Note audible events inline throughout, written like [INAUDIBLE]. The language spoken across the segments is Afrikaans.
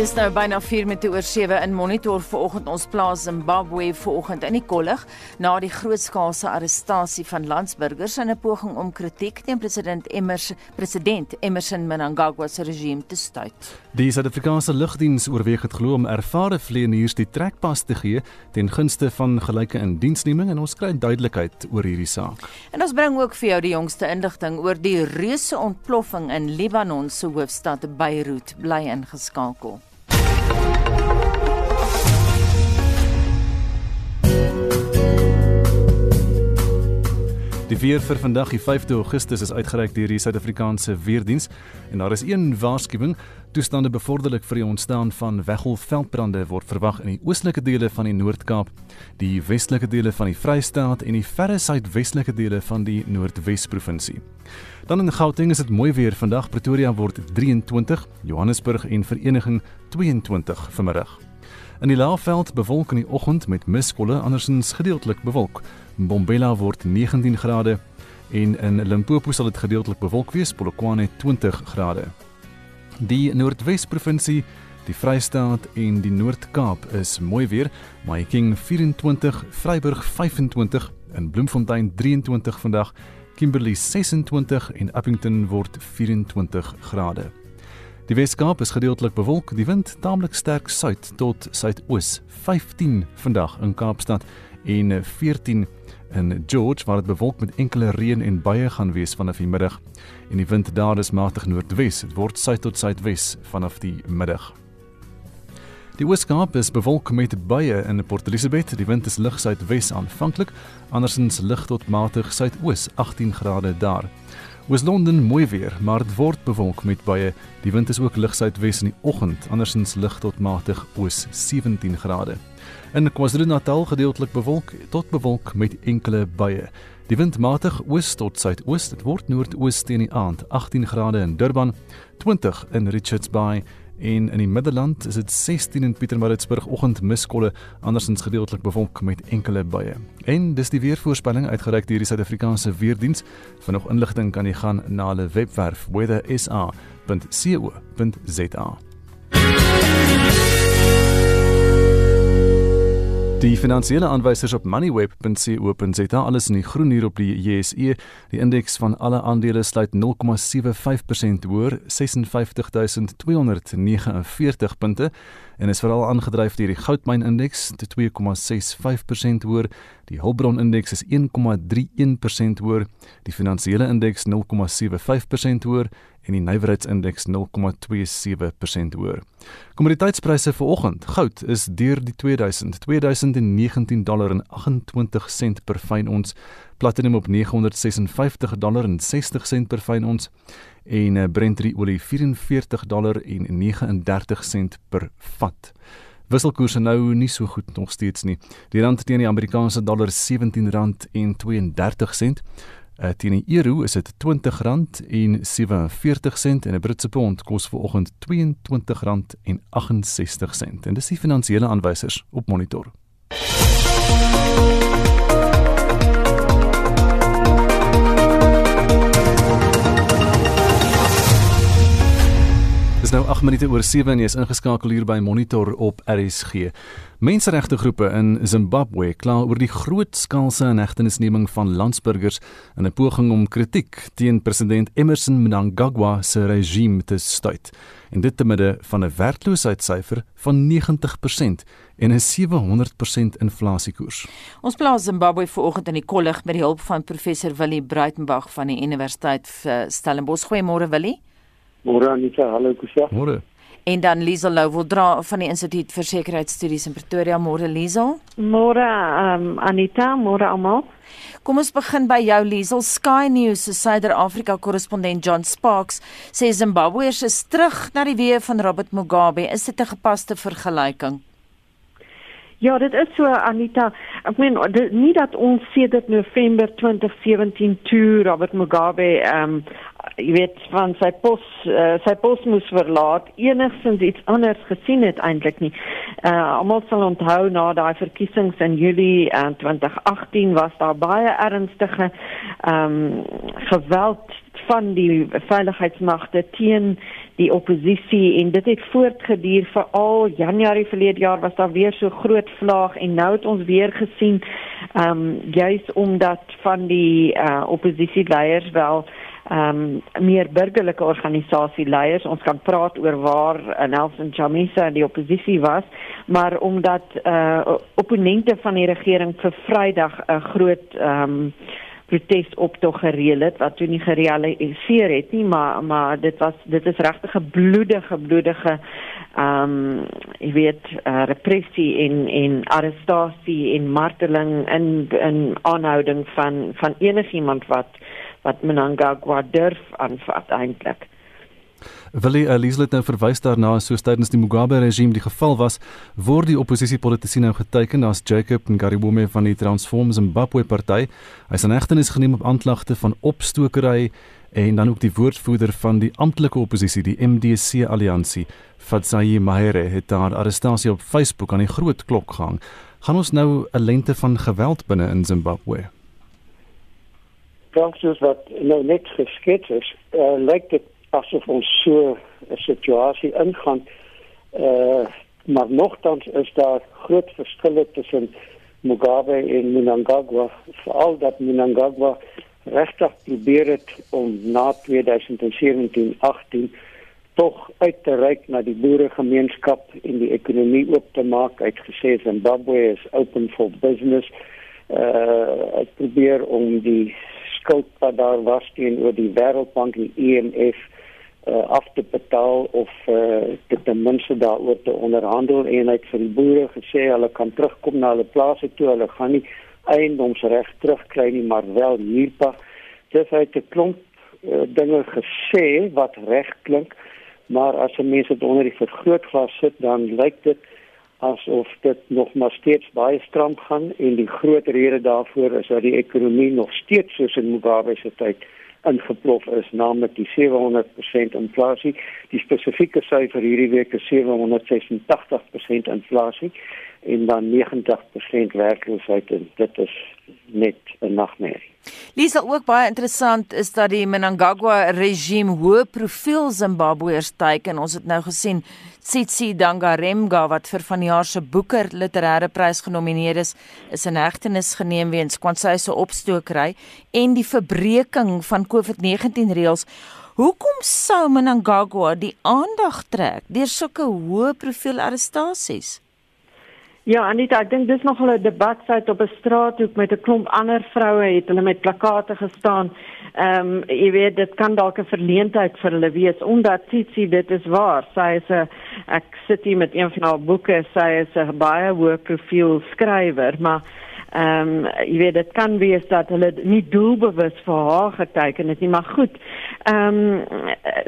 Dis nou byna 4 met oor 7 in monitor vanoggend ons plaas Zimbabwe vanoggend in die kollig na die grootskaalse arrestasie van landsburgers in 'n poging om kritiek teen president Emerson president Emerson Mnangagwa se regime te stuit. Die Suid-Afrikaanse lugdiens oorweeg het glo om ervare vlieëniers die trekpas te gee ten gunste van gelyke indiensneming en ons kry duidelikheid oor hierdie saak. En ons bring ook vir jou die jongste inligting oor die reuse ontploffing in Libanon se hoofstad Beirut bly ingeskakel. Die weer vir vandag, die 5de Augustus, is uitgereik deur die Suid-Afrikaanse Weerdiens en daar is een waarskuwing: toestande bevorderlik vir die ontstaan van weggolfveldbrande word verwag in die oostelike dele van die Noord-Kaap, die westelike dele van die Vrystaat en die verre suidwestelike dele van die Noordwes-provinsie. Dan in Gauteng is dit mooi weer vandag. Pretoria word 23, Johannesburg en Vereniging 22 vanmiddag. In die Laagveld bewolk in die oggend met miskolle, andersins gedeeltelik bewolk. Mbombela word 19 grade en in Limpopo sal dit gedeeltelik bewolk wees, Polokwane 20 grade. Die Noordwes-provinsie, die Vrystaat en die Noord-Kaap is mooi weer, Mahikeng 24, Vryburg 25 en Bloemfontein 23 vandag, Kimberley 26 en Appington word 24 grade. Die Weskaap is gedeeltelik bewolk, die wind taamlik sterk suid tot suidoos, 15 vandag in Kaapstad en 14 in George waar dit bewolk met enkele reën en buie gaan wees vanaf die middag. En die wind daar is matig noordwes dit word suid tot suidwes vanaf die middag. Die Weskaap is bewolk met buie in Port Elizabeth. Die wind is lig suidwes aanvanklik andersins lig tot matig suidoos 18 grade daar. Oos Londen mooi weer, maar dit word bewolk met baie. Die wind is ook lig suidwes in die oggend, andersins lig tot matig oos 17 grade. In KwaZulu-Natal gedeeltelik bewolk tot bewolk met enkele buie. Die wind matig oos tot suidoos. Dit word noordoos teen die aand 18 grade in Durban, 20 in Richards Bay en in die Middelland is dit 16 in Pietermaritzburg oggend miskolle andersins gedeeltelik bewolk met enkele buie. En dis die weervoorspelling uitgereik deur die Suid-Afrikaanse Weerdiens. Vir nog inligting kan jy gaan na hulle webwerf weathersa.co.za. Die finansiële aanwysers op moneyweb.co.za alles in die groen hier op die JSE. Die indeks van alle aandele sluit 0,75% hoër, 56249 punte en is veral aangedryf deur die goudmyn indeks te 2,65% hoër, die hulpbron indeks is 1,31% hoër, die finansiële indeks 0,75% hoër en die nywerheidsindeks 0,27% hoër. Kommoditeitspryse vir oggend: goud is deur die 2000 2019 dollar en 28 sent per fyn ons, platinum op 956 dollar en 60 sent per fyn ons en eh, Brent olie 44 dollar en 39 sent per vat. Wisselkoerse nou nie so goed nog steeds nie. Die rand teen die Amerikaanse dollar R17 en 32 sent. Uh, teen die euro is dit R20 en 47 sent en 'n Britse pond kos ver oggend R22 en 68 sent. En dis die finansiële aanwysers op monitor. Dis nou 8 minute oor 7 en jy is ingeskakel hier by Monitor op RSG. Menseregte groepe in Zimbabwe kla oor die grootskaalse inhegtenisneming van landsburgers in 'n poging om kritiek teen president Emmerson Mnangagwa se regime te stuit. En dit te midde van 'n werkloosheidssyfer van 90% en 'n 700% inflasiekoers. Ons plaas Zimbabwe vanoggend in die kollig met die hulp van professor Willie Bruitenberg van die Universiteit Stellenbosch. Goeiemôre Willie. Môre Anita, hallo Kusha. Môre. En dan Liesel Lou wil dra van die Instituut vir Sekuriteitsstudies in Pretoria. Môre Liesel. Môre um, Anita, môre almal. Kom ons begin by jou Liesel. Sky News se Suider-Afrika korrespondent John Sparks sê Zimbabwe is terug na die weë van Robert Mugabe. Is dit 'n gepaste vergelyking? Ja, dit is so Anita. Ek meen nie dat ons sedert November 2017 toe Robert Mugabe ehm um, jy weet van sy pos uh, sy pos moes verlaat. Enigstens iets anders gesien het eintlik nie. Uh almal sal onthou na daai verkiesings in Julie uh, 2018 was daar baie ernstige ehm um, geweld van die veiligheidsmagte teen die oppositie. En dit het voortgeduur vir al Januarie verlede jaar was daar weer so groot vlaag. En nou het ons weer gesien ehm um, juis omdat van die uh, oppositieleiers wel ehm um, meer burgerlike organisasie leiers ons kan praat oor waar Nelson Chamisa in die oppositie was maar omdat uh, opponente van die regering vir Vrydag 'n groot ehm um, protesoptog gereël het wat toe nie gerealiseer het nie maar maar dit was dit is regtig 'n bloedige bloedige ehm um, jy weet uh, repressie en en arrestasie en marteling in in aanhouding van van enigiemand wat wat Mnangagwa durf aanvat eintlik Willie Elizabeth nou verwys daarna soos tydens die Mugabe regime die geval was, word die oppositiepolitici nou geteken as Jacob Ngaribume van die Transform Zimbabwe party. Hy is in hegtenis geneem op aanklagte van opstokery en dan ook die woordvoerder van die amptelike oppositie, die MDC alliansie, Fatsayi Mahere, het daar arrestasie op Facebook aan die groot klok gehang. Gaan ons nou 'n lente van geweld binne in Zimbabwe? Dankie wat nou net geskets is, uh, lyk dit asof ons so 'n situasie ingaan. Uh maar nogtans is daar groot verskille tussen Mugabe en Mnangagwa, veral dat Mnangagwa regtig probeer het om na 2017-18 tog uit te reik na die boeregemeenskap en die ekonomie oop te maak. Hy het gesê Zimbabwe is open for business. Uh hy probeer om die skuld wat daar was teenoor die Wêreldbank en IMF e uh, af te betaal of uh, dit ten minste daaroor te onderhandel. En hy het vir die boere gesê hulle kan terugkom na hulle plase toe. Hulle gaan nie eiendomsreg terugkry nie maar wel hierpa. Dis hy het 'n klomp uh, dinge gesê wat reg klink. Maar as jy mense dit onder die vergrootglas sit dan lyk dit asof dit nog maar steeds baie stram gaan en die groot rede daarvoor is dat die ekonomie nog steeds soos in Mugabe se tyd ingeplof is naamlik die 700% inflasie. Die spesifieke syfer hierdie week is 786% inflasie en dan 90% werkloosheid en dit is net 'n nagmerrie. Lisa ook baie interessant is dat die Mnangagwa regime hoë profiel Zimbabweërs teiken. Ons het nou gesien Tsitsi Dangaremga wat vir vanjaar se Booker literêre prys genomineer is, is in hegtenis geneem weens kwansy se opstokery en die verbreeking van COVID-19 reëls. Hoekom sou Mnangagwa die aandag trek deur sulke hoë profiel arrestasies? Ja, Anita, ek dink dis nog 'n debat sit op 'n straathoek met 'n klomp ander vroue het hulle met plakate gestaan. Ehm um, jy weet dit kan dalk 'n verleentheid vir hulle wees omdat Tsitsi dit is waar. Sy is 'n ek sit hier met een van haar boeke, sy is 'n baie hoë profiel skrywer, maar ehm um, jy weet dit kan wees dat hulle nie doelbewus vir haar geteken het nie, maar goed. Ehm um,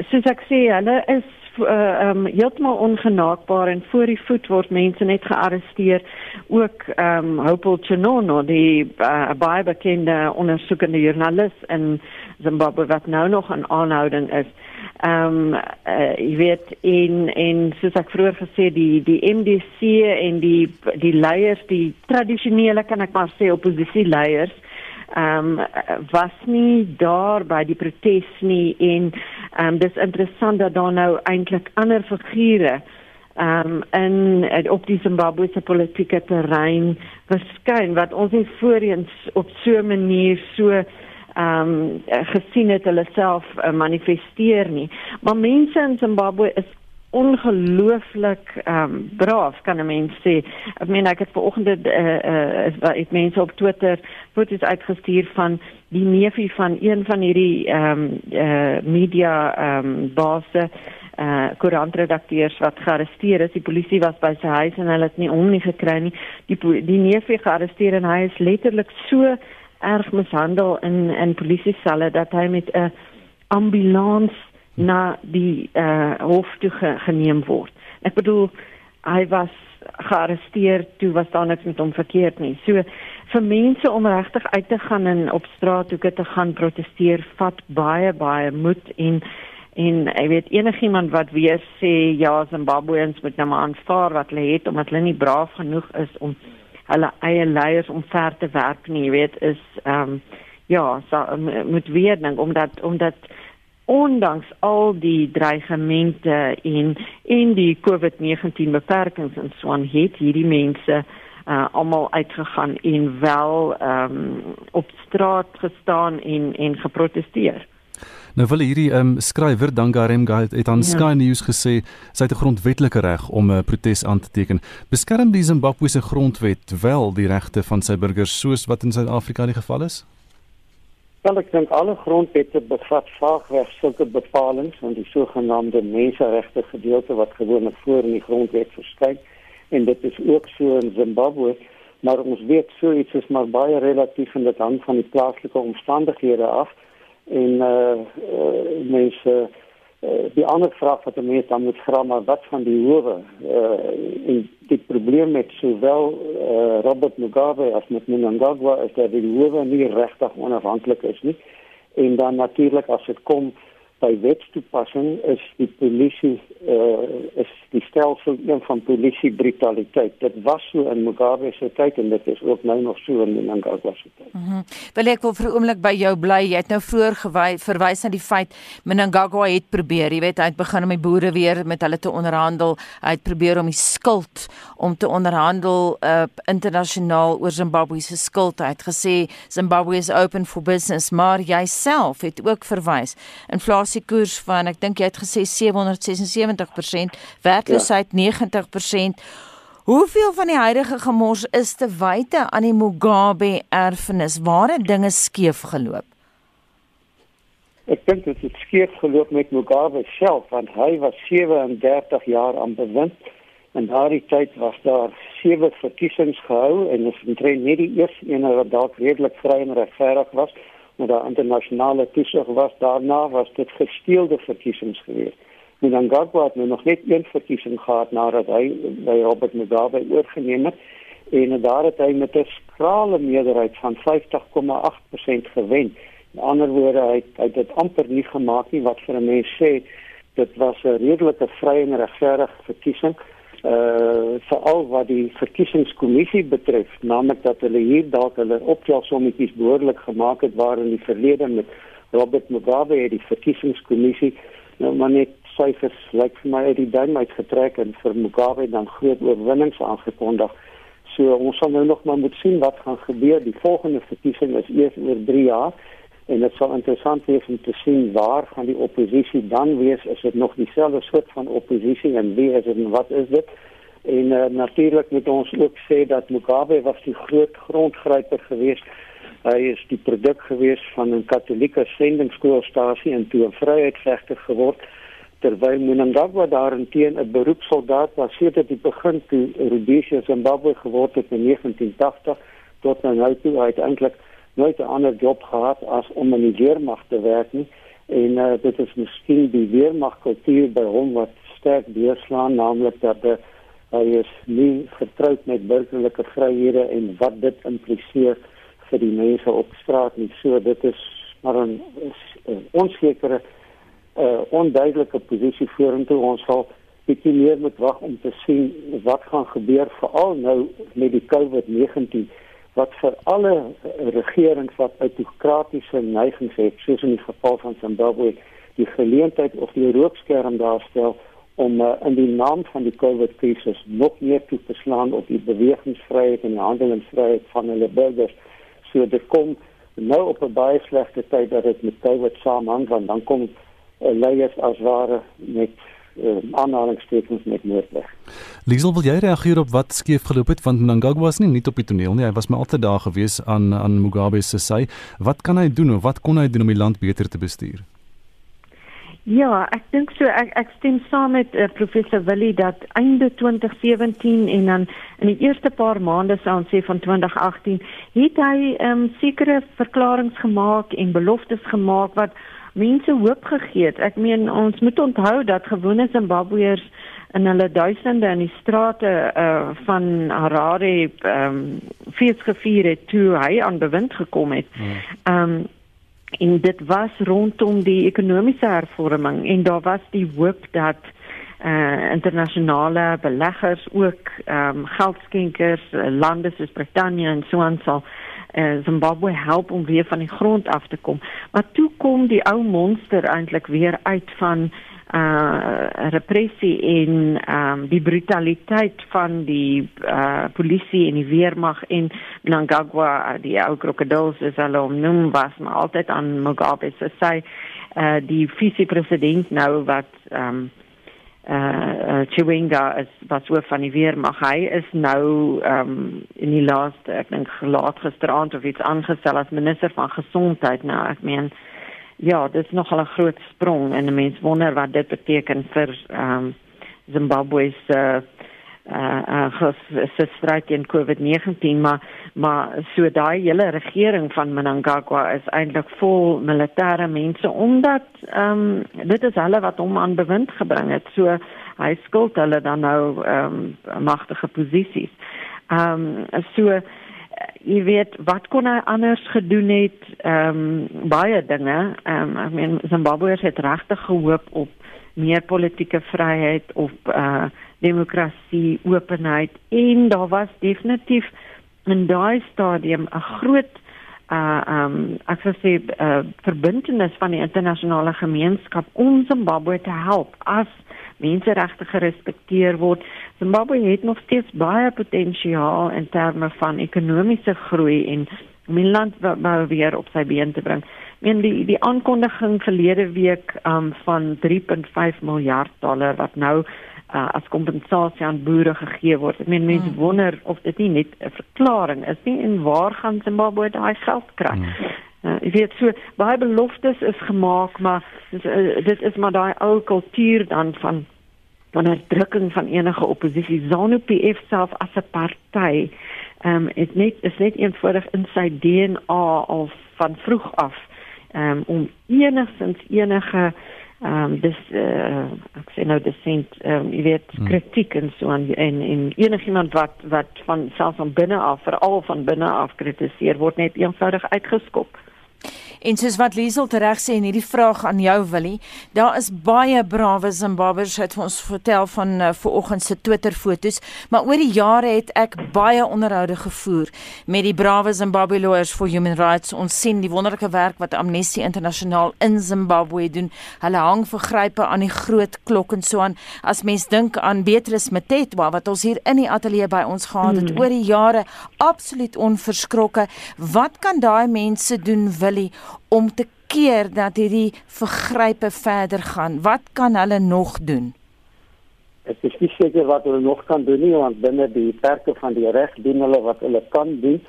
soos ek sê, hulle is uh, um, heeltemal ongenaakbaar en voor die voet word mense net gearresteer. Ook ehm um, Hopel Chinono die uh, baie bekende ondersoekende joernalis in Zimbabwe wat nou nog aan aanhouding is. Ehm um, uh, jy weet in in soos ek vroeër gesê die die MDC en die die leiers die tradisionele kan ek maar sê oppositie leiers ehm um, was nie daar by die protes nie en ehm um, dis interessant dat daar nou eintlik ander figure ehm um, in op die Zimbabwese politieke terrein verskyn wat ons nie voorheen op so 'n manier so ehm um, gesien het hulle self uh, manifesteer nie. Maar mense in Zimbabwe is ongelooflik ehm um, braaf kan 'n mens sê. Ek meen ek het vanoggend eh uh, uh, het mense op Twitter foto's uitgestuur van die neefie van een van hierdie ehm um, eh uh, media ehm um, basse eh uh, koerantredakteurs wat gearresteer is. Die polisie was by sy huis en hulle het nie hom nie gekry nie. Die die neefie gearresteer en hy is letterlik so erg mishandel in in polisie selle dat hy met 'n ambulans na die uh, hof toe ge, geneem word. Ek bedoel hy was gearresteer toe was daar niks met hom verkeerd nie. So vir mense om regtig uit te gaan en op straat toe te gaan proteseer vat baie baie moed en en ek weet enigiemand wat weer sê ja Zimbabweans moet nou maar aanvaar wat hulle het omdat hulle nie braaf genoeg is om hulle eie leiers omver te werk nie, jy weet is ehm um, ja, so moet weer dink omdat omdat ondanks al die dreigemente en en die COVID-19 beperkings en so aan het hierdie mense uh almal uitgegaan en wel um, op straat gestaan en en geprotesteer. Nou wil hierdie ehm um, skrywer Dangarem Guide het aan ja. Sky News gesê sy het 'n grondwetlike reg om 'n protes aan te teken. Beskerm die Zimbabwe se grondwet wel die regte van sy burgers soos wat in Suid-Afrika die geval is? Wel ek dink alle grondwette bevat vaagweg sulke bepalinge en die sogenaamde menseregte gedeelte wat gewoonlik voor in die grondwet verskyn en dit is ook so in Zimbabwe maar ons weet so iets is maar baie relatief en dit hang van die plaaslike omstandighede af. En eh uh, uh, mense uh, die ander vraag wat mense dan moet vra maar wat van die howe eh uh, en die probleem met sowel uh, Robert Mugabe as met Mnangagwa is dat die howe nie regtig onafhanklik is nie. En dan natuurlik as dit kom by wetstoepassing is die polisie uh, is die stelsel een van polisie brutaliteit. Dit was so in Mugabe se tyd en dit is ook nou nog so in Mnangagwa se tyd. Mm Wil ek wil vir 'n oomblik by jou bly. Jy het nou vroeër verwys na die feit Mnangagwa het probeer, jy weet, hy het begin om die boere weer met hulle te onderhandel. Hy het probeer om die skuld om te onderhandel uh, internasionaal oor Zimbabwe se skuld. Hy het gesê Zimbabwe is open for business, maar jy self het ook verwys inflasie inflasiekoers van ek dink jy het gesê 776%, werkloosheid ja. 90%. Hoeveel van die huidige gemors is te wyte aan die Mugabe erfenis? Waar het dinge skeef geloop? Ek dink dit het skeef geloop met Mugabe self want hy was 37 jaar aan bewind en daardie tyd was daar sewe verkiesings gehou en dit was net die eerste een wat dalk redelik vry en regverdig was met daar internasionale toesig was daarna was dit gesteelde verkiesings geweest. Mnangagwa het nou nog net een verkiesing gehad nadat hy by Robert Mugabe oorgeneem het en daar het hy met 'n skrale meerderheid van 50,8% gewen. In ander woorde hy hy het dit amper nie gemaak nie wat vir 'n mens sê dit was 'n redelike vrye en regverdige verkiesing uh veral wat die verkiesingskommissie betref, naamlik dat hulle hier dalk hulle optelsommetjies behoorlik gemaak het waar in die verlede met Robert Mugabe het die verkiesingskommissie nou maar net syfers lyk vir my uit die duim uitgetrek en vir Mugabe dan groot oorwinnings aangekondig. So ons sal nou nog maar moet sien wat gaan gebeur. Die volgende verkiesing is eers oor 3 jaar en dit sal interessant wees om te sien waar gaan die oppositie dan wees is. Dit nog dieselfde soort van oppositie en wie is dit en wat is dit? En uh, natuurlik moet ons ook sê dat Mugabe was die groot grondgryper geweest. Hy is die produk geweest van 'n katolieke sendingskoolstasie en toe 'n vryheidsvegter geword. Terwyl Mnangagwa daarteen 'n beroepssoldaat was sedert die begin toe Rhodesia Zimbabwe geword het in 1980 tot nou toe uiteindelik nooit 'n ander job gehad as om in die weermag te werk nie. En uh, dit is miskien die weermagkultuur by hom wat sterk deurslaan naamlik dat de, hy is nie vertroud met burgerlike vryhede en wat dit impliseer vir die mense op straat nie. So dit is maar 'n onsekere uh, onduidelike posisie vorentoe. Ons sal bietjie meer moet wag om te sien wat gaan gebeur veral nou met die COVID-19 wat vir alle regerings wat autokratiese neigings het, soos in die geval van Zimbabwe, die geleentheid of die rookskerm daarstel om uh, in die naam van die COVID-krisis nog meer toe te slaan op die bewegingsvryheid en die handelingsvryheid van hulle burgers. So dit kom nou op 'n baie slegte tyd dat dit met COVID saamhang, want dan kom uh, leiers as ware met uh, aanhalingstekens met moordplig. Liesel, wil jy reageer op wat skeef geloop het want Mnangagwa was nie net op die toneel nie, hy was maar altyd daar gewees aan aan Mugabe se sy. Wat kan hy doen of wat kon hy doen om die land beter te bestuur? Ja, ek dink so ek ek stem saam met uh, professor Willie dat einde 2017 en dan in die eerste paar maande sou ons sê van 2018 het hy ehm um, sekere verklaringe gemaak en beloftes gemaak wat mense hoop gegee het. Ek meen ons moet onthou dat gewone Zimbabweërs en hulle duisende in die strate uh, van Harare ehm um, fees gevier het toe hy aan bewind gekom het. Hmm. Ehm um, en dit was rondom die ekonomiese hervorming en daar was die hoop dat uh internasionale beleggers ook ehm um, geldskenkers uh, lande soos Brittanje en so aan sal uh, Zimbabwe help om weer van die grond af te kom. Maar toe kom die ou monster eintlik weer uit van uh repressie en ehm um, die brutaliteit van die uh polisie en die weermag en Mnangagwa die ou krokodils is hulle omnoem was maar altyd aan Mugabe se sy uh die vice-president nou wat ehm um, uh, uh Chiwenga is wat hoof van die weermag. Hy is nou ehm um, in die laaste ek dink laat gisteraand of iets aangestel as minister van gesondheid. Nou ek meen ja dit is nogal 'n groot sprong en 'n mens wonder wat dit beteken vir ehm um, Zimbabwe se uh, uh uh se stryd teen COVID-19 maar maar so daai hele regering van Mnangagwa is eintlik vol militêre mense omdat ehm um, dit is hulle wat hom aan bewind gebring het. So hy skuld hulle dan nou ehm um, magtige posisies. Ehm um, so jy weet wat kon hy anders gedoen het? Ehm um, baie dinge. Ehm um, I mean Zimbabwe het regtig gehoop op meer politieke vryheid of uh demokrasie, openheid en daar was definitief in daai stadium 'n groot uh um ek sou sê uh, verbintenis van die internasionale gemeenskap om Zimbabwe te help as menseregte gerespekteer word. Zimbabwe het nog steeds baie potensiaal in terme van ekonomiese groei en om die land wou weer op sy been te bring. Men die die aankondiging verlede week um van 3.5 miljard dollar wat nou uh, as kompensasie aan boere gegee word. Ek meen mense hmm. wonder of dit nie net 'n verklaring is nie en waar gaan Zimbabwe daai geld kry? Hmm. Uh, ek weet so baie beloftes is gemaak, maar dit, uh, dit is maar daai ou kultuur dan van van drukking van enige oppositie. ZANU-PF self as 'n party, ehm um, is net is net eenvoudig in sy DNA of van vroeg af um, om enigstens enige ehm um, dis uh, ek sê nou dissent ehm um, jy weet hmm. kritiek en so en en, en enigiemand wat wat van selfs van binne af veral van binne af kritiseer word net eenvoudig uitgeskop. En soos wat Liesel tereg sê in hierdie vraag aan jou Willie, daar is baie brawe Zimbabweërs het ons vertel van uh, vanoggend se Twitter foto's, maar oor die jare het ek baie onderhoude gevoer met die brawe Zimbabwe Lawyers for Human Rights. Ons sien die wonderlike werk wat Amnesty Internasionaal in Zimbabwe doen. Hulle hang vergrype aan die groot klok en so aan. As mens dink aan Beatrice Mtetwa wat ons hier in die ateljee by ons gehad het mm. oor die jare, absoluut onverskrokke. Wat kan daai mense doen, Willie? Om te keer dat hierdie vergrype verder gaan? Wat kan hulle nog doen? Ek is nie seker wat hulle nog kan doen nie want binne die perke van die reg doen hulle wat hulle kan doen.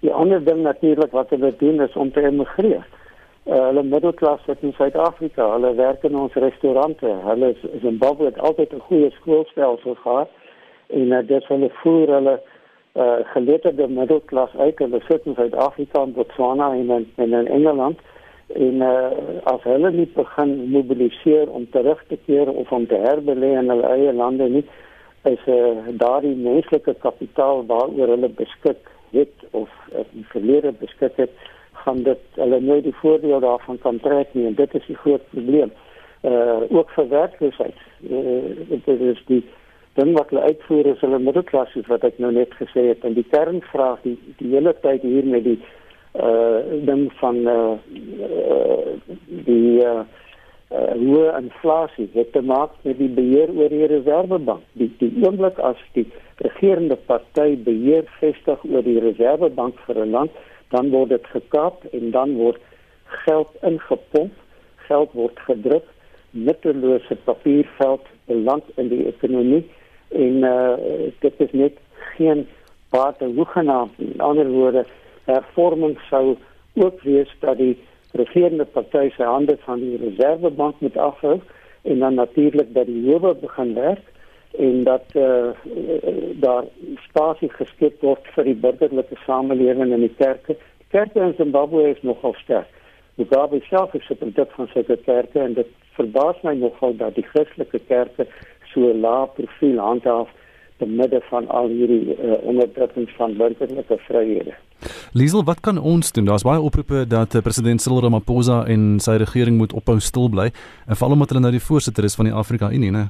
Die ander ding natuurlik wat hulle doen is om te emigreer. Uh, hulle middelklas wat in Suid-Afrika, hulle werk in ons restaurante. Hulle is in Zimbabwe het altyd 'n goeie skoolstelsel gehad en uh, dit hulle voer hulle uh, geletterde middelklas uit. Hulle sit in Suid-Afrika en Botswana en in, en in Engeland. En uh, as hulle nie begin mobiliseer om terug te keer of om te herbelê in hulle eie lande nie is uh, daardie menslike kapitaal waaroor hulle beskik het of uh, in verlede beskik het gaan dit hulle nooit die voordeel daarvan kan trek nie. En dit is die groot probleem. Uh ook vir werkloosheid. Uh, dit is die ding wat hulle uitvoer is hulle middelklas wat ek nou net gesê het. En die kernvraag die die hele tyd hier met die uh ding van uh, uh die uh, uh hoë inflasie het te maak met die beheer oor die reservebank. Die die oomblik as die regerende party beheer vestig oor die reservebank vir 'n land dan word dit gekaap en dan word geld ingepomp geld word gedruk nuttelose papierveld beland in die ekonomie en uh, dit is net geen bate hoegenaamd in ander woorde hervorming sou ook wees dat die regerende party se hande van die reservebank moet afhou en dan natuurlik dat die howe begin werk en dat uh, daar spasie geskep word vir die burgerlike samelewing in die kerke. Die kerke in Zimbabwe is nogal sterk. Mugabe self is 'n produk van sy kerke en dit verbaas my nogal dat die Christelike kerke so lae profiel handhaaf te midde van al hierdie uh, onderdrukking van burgerlike vryhede. Liesel, wat kan ons doen? Daar's baie oproepe dat uh, president Cyril Ramaphosa en sy regering moet ophou stil bly, en veral omdat hulle nou die voorsitter is van die Afrika Unie, né?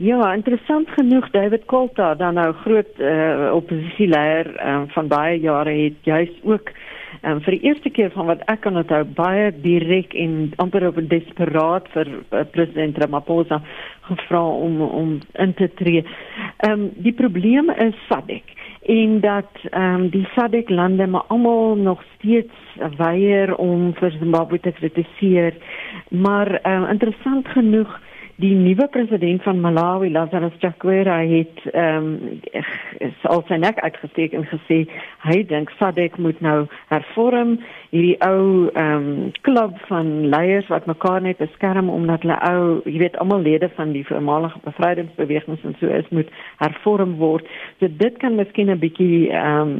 Ja, interessant genoeg David Kolta, dan nou groot uh, oppositieleier um, van baie jare het juis ook um, vir die eerste keer van wat ek kan onthou baie direk en amper op desperaat vir uh, president Ramaphosa gevra om om in te tree. Ehm um, die probleem is SADC en dat ehm um, die SADC lande maar almal nog steeds weier om vir Zimbabwe te kritiseer. Maar ehm um, interessant genoeg die nuwe president van Malawi, Lazarus Chakwera, het ehm um, al sy nek uitgesteek en gesê hy dink SADC moet nou hervorm hierdie ou ehm um, klub van leiers wat mekaar net beskerm omdat hulle ou, jy weet, almal lede van die voormalige bevrydingsbewegings en so is moet hervorm word. So dit kan miskien 'n bietjie ehm um,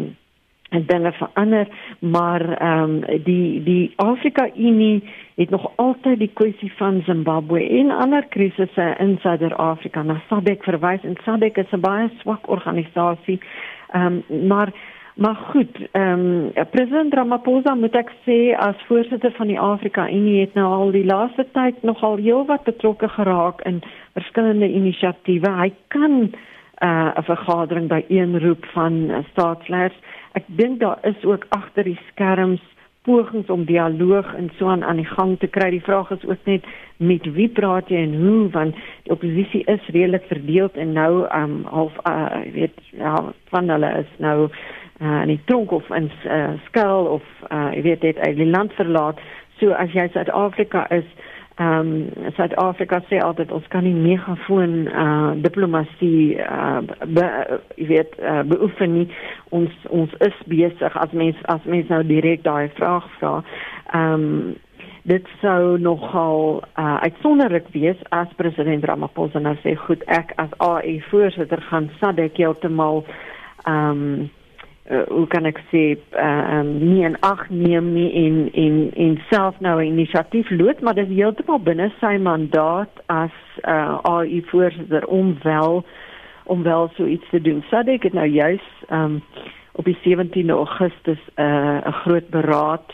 dinge verander maar ehm um, die die Afrika Unie het nog altyd die kwessie van Zimbabwe en ander krisisse in Suider-Afrika. Na SADC verwys en SADC is 'n baie swak organisasie ehm um, maar maar goed ehm um, president Ramaphosa moet ek sê as voorsitter van die Afrika Unie het nou al die laaste tyd nogal heelwat betrokke geraak in verskillende inisiatiewe. Hy kan uh, 'n vergadering by een roep van uh, staatsleiers ek dink daar is ook agter die skerms pogings om dialoog en so aan aan die gang te kry. Die vraag is ook net met wie praat jy en hoe want die oppositie is redelik verdeel en nou um half uh weet ja van hulle is nou uh in die tronk of in uh, skuil of uh jy weet dit uit die land verlaat. So as jy Suid-Afrika is ehm um, Suid-Afrika sê altyd ons kan nie megafoon uh diplomatie uh be, jy weet uh, beoefen nie. Ons ons is besig. As mens as mens nou direk daai vraag vra ehm um, dit sou nogal uh uitsonderlik wees as president Ramaphosa nou sê goed ek as AU voorsitter gaan SADC heeltemal ehm um, uh, hoe kan ek sê uh, um, nie en ag neem nie en en en self nou 'n inisiatief lood maar dit is heeltemal binne sy mandaat as uh, AU voorsitter om wel om wel so iets te doen. Sadik het nou juis um, op die 17 Augustus 'n uh, groot beraad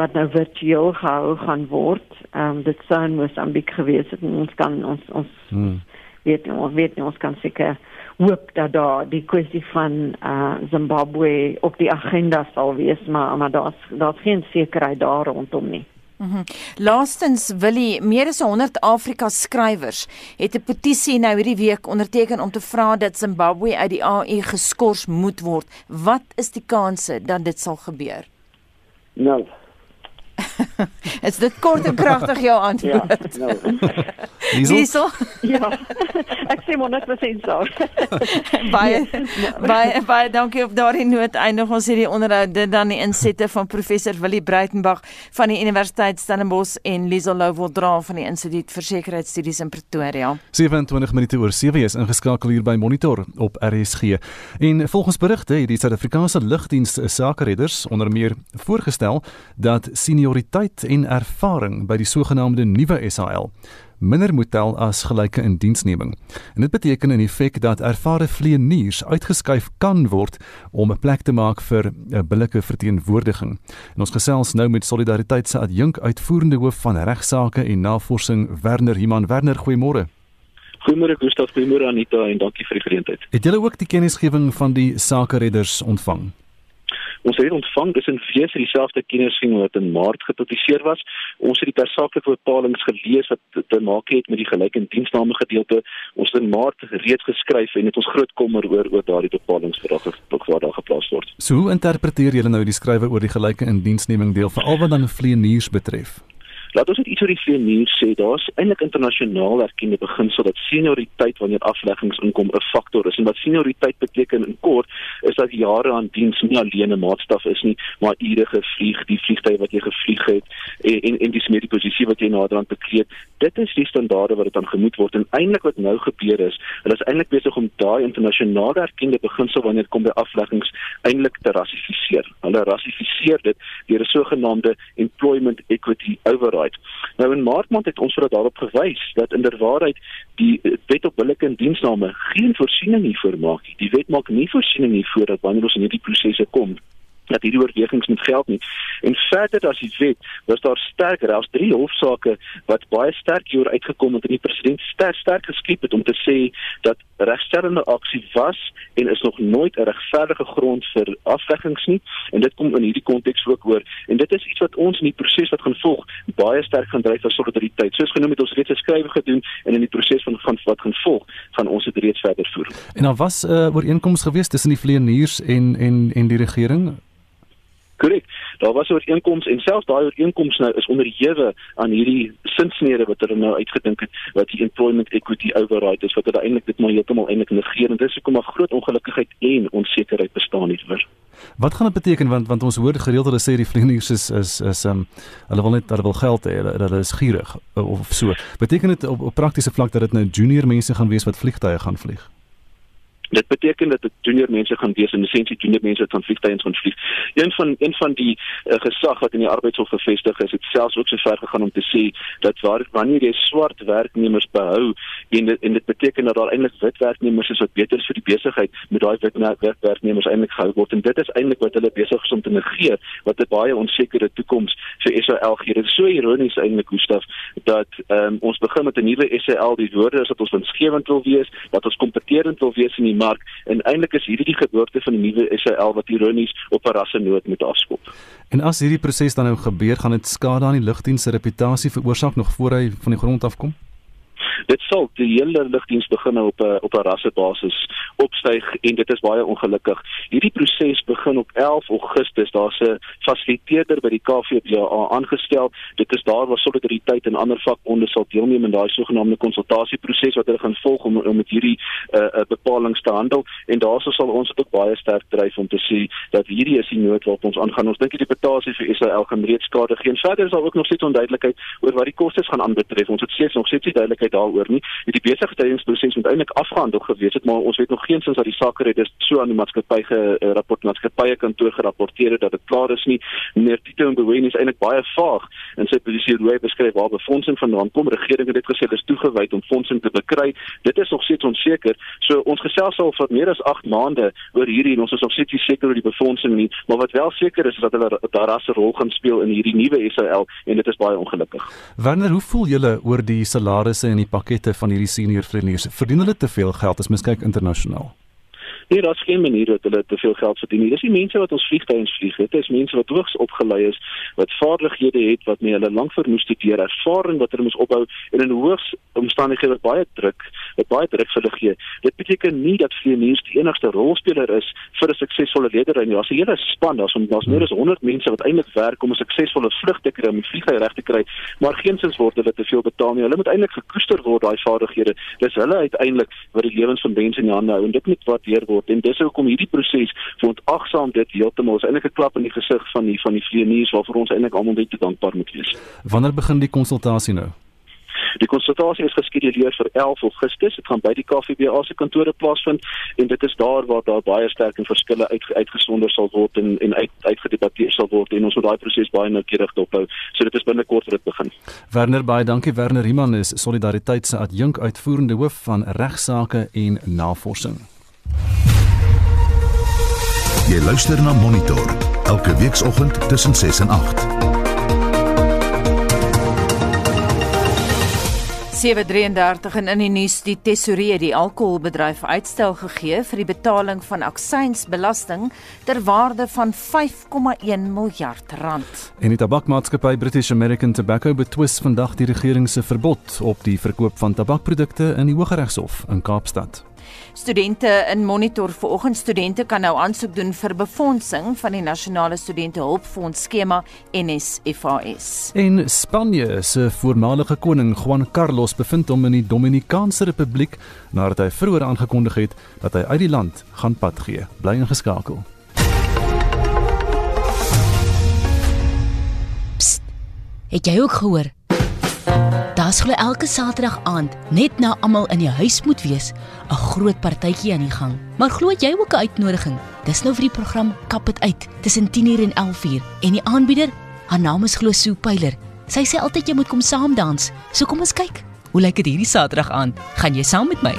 wat nou virtueel gehou gaan word. Ehm um, dit sou in Mosambik gewees het en ons kan ons ons hmm. weet ons weet ons kan seker hoop dat daar die kwessie van uh, Zimbabwe op die agenda sal wees, maar maar daar's daar's geen sekerheid daar rondom nie. Mm -hmm. Laastens wil hy meer as 100 Afrika skrywers het 'n petisie nou hierdie week onderteken om te vra dat Zimbabwe uit die AU geskort moet word. Wat is die kanse dat dit sal gebeur? Nou, [LAUGHS] is dit kort en kragtig jou antwoord? Ja. [LAUGHS] No. Diesel? Ja. [LAUGHS] Ek sê maar net wat sê so. baie baie baie dankie op daardie noot eindig ons hierdie onderhoud dit dan die insette van professor Willie Breitenberg van die Universiteit Stellenbosch en Liesel Louwel-Dra van die Instituut vir Sekuriteitsstudies in Pretoria. 27 minute oor 7 is ingeskakel hier by Monitor op RSG. En volgens berigte het die Suid-Afrikaanse Lugdiens sakeredders onder meer voorgestel dat senior senioriteit en ervaring by die sogenaamde nuwe SAL minder moet tel as gelyke indiensneming. En dit beteken in effek dat ervare vleieniers uitgeskuif kan word om 'n plek te maak vir 'n billike verteenwoordiging. En ons gesels nou met Solidariteit se adjunk uitvoerende hoof van regsaake en navorsing Werner Himan. Werner, goeiemôre. Goeiemôre Gustaf, goeiemôre Anita en dankie vir die geleentheid. Het julle ook die kennisgewing van die sakeredders ontvang? Ons het ontvang dis in wese dieselfde kennisgewing wat in Maart gepubliseer was. Ons het die tersaaklike bepalings gelees wat te maak het met die gelyke diensname gedeelte. Ons het in Maart reeds geskryf en het ons groot kommer oor oor daardie bepalings wat daar daar geplaas word. So interpreteer julle nou die skrywe oor die gelyke indiensneming deel veral wat dan vleieniers betref? Laat ons net iets oor die vleienier sê. Daar's eintlik internasionaal erkende beginsel dat senioriteit wanneer afleggings inkom 'n faktor is. En wat senioriteit beteken in kort is dat jare aan diens nie alleen 'n maatstaf is nie, maar ure gevlieg, die vliegtye wat jy gevlieg het en en, dis meer die posisie wat jy naderhand bekleed. Dit is die standaarde wat dit aan gemoed word. En eintlik wat nou gebeur is, hulle is eintlik besig om daai internasionaal erkende beginsel wanneer dit kom by afleggings eintlik te rassifiseer. Hulle rassifiseer dit deur 'n sogenaamde Employment Equity Override. Nou in Maart maand het ons vir daarop gewys dat inderwaarheid die wet op billike en diensname geen voorsiening hiervoor maak nie. Die wet maak nie voorsiening hiervoor dat wanneer ons in hierdie prosesse kom dat hierdie oorwegings moet geld nie. En verder as die wet, was daar sterk raas drie hofsaake wat baie sterk hier uitgekom het en die president sterk sterk geskep het om te sê dat regstellende aksie was en is nog nooit 'n regverdige grond vir afweggings nie en dit kom in hierdie konteks ook oor en dit is iets wat ons in die proses wat gaan volg baie sterk gaan dryf vir solidariteit. Soos genoem het ons reeds geskrywe gedoen en in die proses van van wat gaan volg, gaan ons dit reeds verder voer. En daar was 'n uh, ooreenkoms gewees tussen die vleieniers en en en die regering Korrek. Daar was 'n ooreenkoms en selfs daai ooreenkoms nou is onderhewe aan hierdie sinsnede wat hulle nou uitgedink het wat die employment equity override is wat hulle eintlik dit maar heeltemal eintlik negeer en dis hoekom 'n groot ongelukkigheid en onsekerheid bestaan hieroor. Wat gaan dit beteken want want ons hoor gereeld hulle sê die vlieëniers is is is um hulle wil net hulle wil geld hê hulle, hulle is gierig of so. Beteken dit op, op praktiese vlak dat dit nou junior mense gaan wees wat vliegtye gaan vlieg? Dit beteken dat dit junior mense gaan wees in essensie junior mense wat van vliegtye gaan vlieg. Een van een van die uh, gesag wat in die arbeidshof gevestig is, het selfs ook so ver gegaan om te sê dat waar wanneer jy swart werknemers behou en dit, en dit beteken dat daar eintlik wit werknemers is wat beter is vir die besigheid met daai wit werknemers eintlik gehou word en dit is eintlik wat hulle besig is om te negeer wat 'n baie onsekere toekoms vir SAL gee. Dit is so ironies eintlik Gustaf dat um, ons begin met 'n nuwe SAL die woorde is dat ons winsgewend wil wees, dat ons kompeterend wil wees in die mark en eintlik is hierdie die geboorte van die nuwe SAL wat ironies op 'n rassenoot moet afskop. En as hierdie proses dan nou gebeur, gaan dit skade aan die lugdiens se reputasie veroorsaak nog voor hy van die grond af kom? Dit sal die hele lugdiens begin op 'n op 'n rassebasis opstyg en dit is baie ongelukkig. Hierdie proses begin op 11 Augustus. Daar's 'n fasiliteerder by die KVBA aangestel. Dit is daar waar solidariteit en ander vakbonde sal deelneem in daai sogenaamde konsultasieproses wat hulle gaan volg om om met hierdie uh, uh, bepalinge te handel en daarso sal ons ook baie sterk dryf om te sê dat hierdie is die nood waarop ons aangaan. Ons dink die betaling vir Israel gaan reeds skade gee. Verder is daar ook nog steeds onduidelikheid oor wat die kostes gaan aanbetref. Ons het steeds nog steeds nie duidelikheid daaroor nie. Het die besigheidstydingsproses moet eintlik afgehandel gewees het, maar ons weet nog geensins dat die saak reeds so aan die maatskappy gerapport maatskappye kantoor gerapporteer het dat dit klaar is nie. Meneer Tito Mboweni is eintlik baie vaag in sy posisie hoe hy beskryf waar befondsing vandaan kom. Regering het dit gesê dis toegewy om fondsing te bekry. Dit is nog steeds onseker. So ons gesels al vir meer as 8 maande oor hierdie en ons is nog steeds nie seker oor die befondsing nie, maar wat wel seker is is dat hulle daar 'n rol gaan speel in hierdie nuwe SAL en dit is baie ongelukkig. Wanneer hoe voel julle oor die salarisse en die pakkette van hierdie senior vlieëniers. Verdien hulle te veel geld as mens kyk internasionaal? Nee, daar's geen manier dat hulle te veel geld verdien nie. Dis die mense wat ons vliegtuie vlieg. Dit is mense wat hoogs opgelei is, wat vaardighede het wat mee hulle lank vir moes studeer, ervaring wat hulle moes opbou en in hoogs omstandighede wat baie druk, wat baie druk vir hulle gee. Dit beteken nie dat vlieëniers die enigste rolspeler is vir 'n suksesvolle leerder nie. Daar's 'n hele span, daar's daar's meer as 100 mense wat eintlik werk om 'n suksesvolle vlug te kry, om die vliegtuig reg te kry, maar geensins word hulle te veel betaal nie. Hulle moet eintlik gekoester word daai vaardighede. Dis hulle uiteindelik wat die lewens van mense in die hande hou en dit moet waardeer word word en dis hoekom hierdie proses vir ons agsaam dit heeltemal is eintlik 'n klap in die gesig van die van die vleeniers waarvoor ons eintlik almal net te dankbaar moet wees. Wanneer begin die konsultasie nou? Die konsultasie is geskeduleer vir 11 Augustus. Dit gaan by die KVBA se kantore plaasvind en dit is daar waar daar baie sterk en verskille uit uitgesonder sal word en en uit uitgedebatteer sal word en ons moet daai proses baie noukeurig dophou. So dit is binnekort vir dit begin. Werner baie dankie Werner Riemann is Solidariteit se adjunk uitvoerende hoof van regsaake en navorsing. Jy luister na Monitor elke weekoggend tussen 6 en 8. 733 en in die nuus die tesourier die alkoholbedryf uitstel gegee vir die betaling van aksiesbelasting ter waarde van 5,1 miljard rand. En die tabakmaatskappy British American Tobacco betwis vandag die regering se verbod op die verkoop van tabakprodukte in die Hooggeregshof in Kaapstad. Studente in Monitor vanoggend studente kan nou aansoek doen vir befondsing van die Nasionale Studente Hulpfonds skema NSFAS. En Spanje se voormalige koning Juan Carlos bevind hom in die Dominikaanse Republiek nadat hy vroeër aangekondig het dat hy uit die land gaan pad gee. Bly ingeskakel. Psst, het jy ook gehoor? Daar's glo elke Saterdag aand net na almal in die huis moet wees, 'n groot partytjie aan die gang. Maar glo jy ook 'n uitnodiging? Dis nou vir die program Kap dit uit tussen 10:00 en 11:00 en die aanbieder Haar naam is glo Sue Pyler. Sy sê altyd jy moet kom saam dans. So kom ons kyk. Hoe lyk dit hierdie Saterdag aan? Gaan jy saam met my?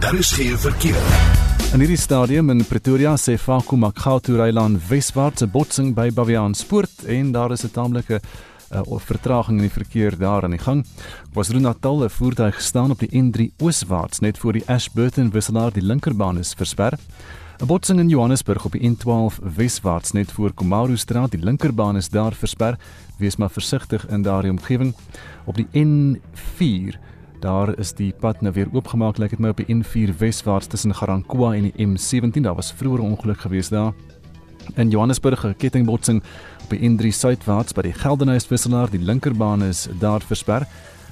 Daar is geen verkeer. In hierdie stadium in Pretoria sê Faku Makhatu Reilan Weswaartse botsing by Baviaanspoort en daar is 'n taamlike uh, vertraging in die verkeer daar aan die gang. Was Natal 'n voertuig gestaan op die N3 ooswaarts net voor die Ashburton wisselaar die linkerbaan is versper. 'n Botsing in Johannesburg op die N12 weswaarts net voor Komaru straat die linkerbaan is daar versper. Wees maar versigtig in daardie omgewing. Op die N4 Daar is die pad nou weer oopgemaak, lyk dit my op die N4 weswaarts tussen Garankuwa en die M17. Daar was vroeër 'n ongeluk gewees daar. In Johannesburg 'n kettingbotsing op die N3 suidwaarts by die Geldenhuys wisselaar, die linkerbaan is daar versper.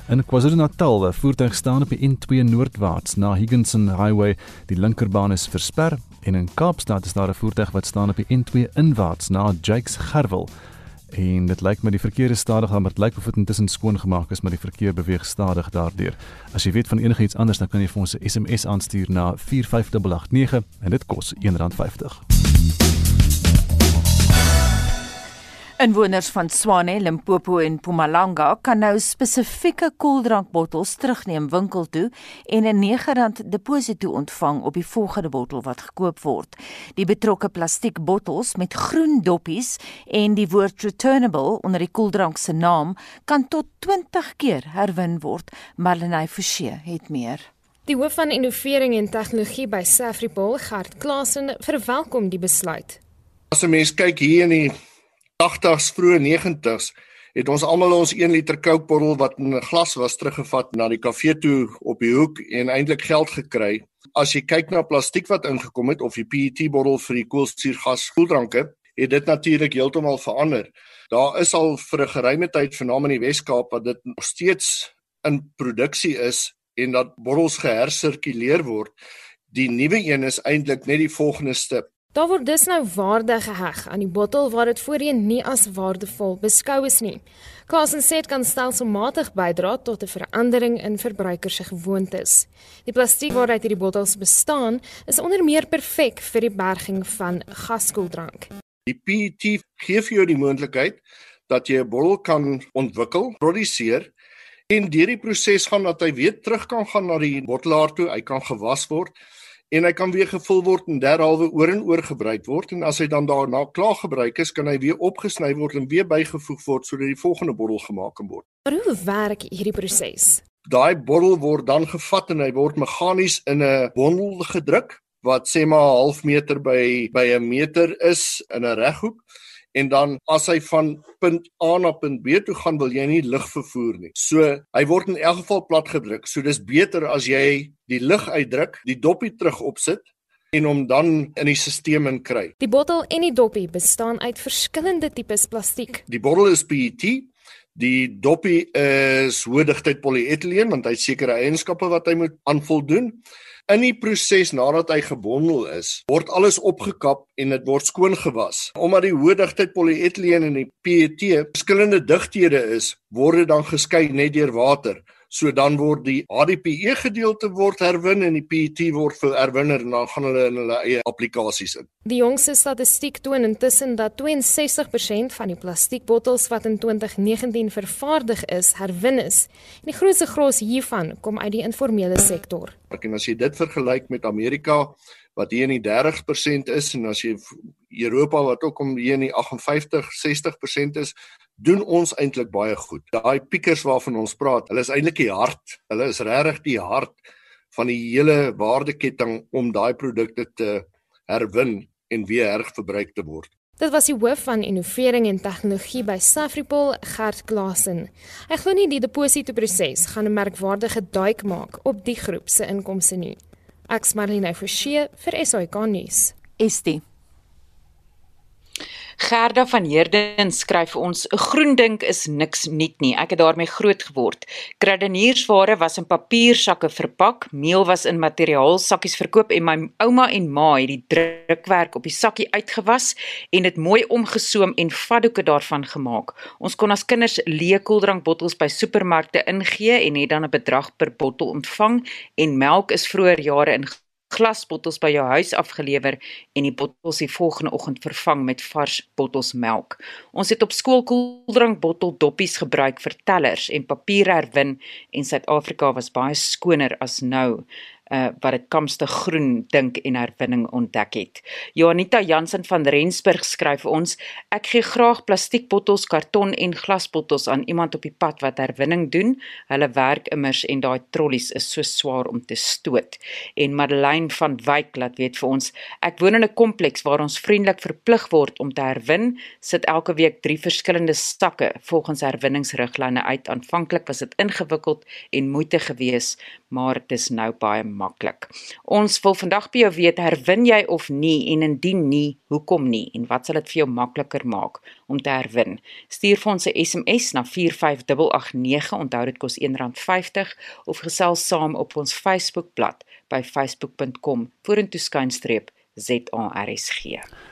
In KwaZulu-Natal, 'n voertuig staan op die N2 noordwaarts na Higginson Highway, die linkerbaan is versper. En in Kaapstad is daar 'n voertuig wat staan op die N2 inwaarts na Jakes Gerwel en dit lyk my die verkeer is stadig maar dit lyk of dit intussen skoon gemaak is maar die verkeer beweeg stadig daardeur. As jy weet van enigiets anders dan kan jy vir ons 'n SMS aanstuur na 45889 en dit kos R1.50. Inwoners van Swane, Limpopo en Mpumalanga kan nou spesifieke koeldrankbottels terugneem winkel toe en 'n R9 deposito ontvang op die volgende bottel wat gekoop word. Die betrokke plastiekbottels met groen doppies en die woord returnable onder die koeldrank se naam kan tot 20 keer herwin word. Marlenae Forsie het meer. Die hoof van innovering en tegnologie by Safripol, Gert Klasen, verwelkom die besluit. As 'n mens kyk hier in die 80s vroeë 90s het ons almal ons 1 liter Coke bottel wat in 'n glas was teruggevat na die kafee toe op die hoek en eintlik geld gekry. As jy kyk na plastiek wat ingekom het of die PET bottel vir die koolsuurgas koeldranke, het dit natuurlik heeltemal verander. Daar is al vir 'n geruime tyd vernaam in die Wes-Kaap dat dit nog steeds in produksie is en dat bottels gehersirkuleer word. Die nuwe een is eintlik net die volgende stap. Daar word dus nou waarde geheg aan die bottel waar dit voorheen nie as waardevol beskou is nie. Klasen sê dit kan stelselmatig bydra tot 'n verandering in verbruikers se gewoontes. Die plastiek waaruit hierdie bottels bestaan, is onder meer perfek vir die berging van gaskoeldrank. Die PET gee vir jou die moontlikheid dat jy 'n bottel kan ontwikkel, produseer en deur die proses gaan dat hy weer terug kan gaan na die bottelaar toe, hy kan gewas word en hy kan weer gevul word en derhalwe oor en oor gebruik word en as hy dan daarna klaar gebruik is, kan hy weer opgesny word en weer bygevoeg word sodat die volgende bottel gemaak kan word. Maar hoe werk hierdie proses? Daai bottel word dan gevat en hy word meganies in 'n bondel gedruk wat sê maar 'n half meter by by 'n meter is in 'n reghoek en dan as hy van punt A na punt B toe gaan, wil jy nie lug vervoer nie. So hy word in elk geval plat gedruk. So dis beter as jy die lug uitdruk, die dopie terug opsit en hom dan in die stelsel in kry. Die bottel en die dopie bestaan uit verskillende tipes plastiek. Die bottel is PET. Die dopie is hoë digtheid polietyleen want hy het sekere eienskappe wat hy moet aanvoldoen. In die proses nadat hy gebondel is, word alles opgekap en dit word skoon gewas. Omdat die hoë digtheid polietyleen en die PET verskillende digthede is, word dit dan geskei net deur water. So dan word die HDPE gedeelte word herwin en die PET word vir herwinner en dan gaan hulle in hulle eie applikasies in. Die jongste statistiek toon intussen dat 62% van die plastiekbottels wat in 2019 vervaardig is, herwin is. En die grootste gros hiervan kom uit die informele sektor. En as jy dit vergelyk met Amerika wat hier in die 30% is en as jy Europa wat ook om hier in die 58 60% is, doen ons eintlik baie goed. Daai piekers waarvan ons praat, hulle is eintlik die hart. Hulle is regtig die hart van die hele waardeketting om daai produkte te herwin en weer hergebruik te word. Dit was die hoof van innovering en tegnologie by Safripol, Gert Klasen. Hy glo nie die deposito proses gaan 'n merkwaardige duik maak op die groep se inkomste nie. Ek's Marlene Forsie vir SAK nuus. Estie Gerda van Heerden skryf vir ons: "’n Groen dink is niks nuut nie. Ek het daarmee groot geword. Kradeniersware was in papiersakke verpak, meel was in materiaalsakkies verkoop en my ouma en ma het die drukwerk op die sakkie uitgewas en dit mooi omgesoom en vaddoeke daarvan gemaak. Ons kon as kinders leë koeldrankbottels by supermarkte ingee en het dan 'n bedrag per bottel ontvang en melk is vroeër jare in glasbottels by jou huis afgelewer en die bottels die volgende oggend vervang met vars bottels melk. Ons het op skool koeldrankbottel doppies gebruik vir tellers en papier herwin en Suid-Afrika was baie skoner as nou uh, wat dit kamste groen dink en herwinning ontdek het. Joanita Jansen van Rensburg skryf ons: Ek gee graag plastiekbottels, karton en glasbottels aan iemand op die pad wat herwinning doen. Hulle werk immers en daai trollies is so swaar om te stoot. En Madeleine van Wyk laat weet vir ons: Ek woon in 'n kompleks waar ons vriendelik verplig word om te herwin, sit elke week 3 verskillende stakke volgens herwinningsriglyne uit. Aanvanklik was dit ingewikkeld en moeite geweest, maar dit is nou baie maklik. Ons wil vandag by jou weet, herwin jy of nie en indien nie, hoekom nie en wat sal dit vir jou makliker maak om te herwin? Stuur vir ons 'n SMS na 45889, onthou dit kos R1.50 of gesels saam op ons Facebookblad by facebook.com vorentoe skynstreep ZARSG.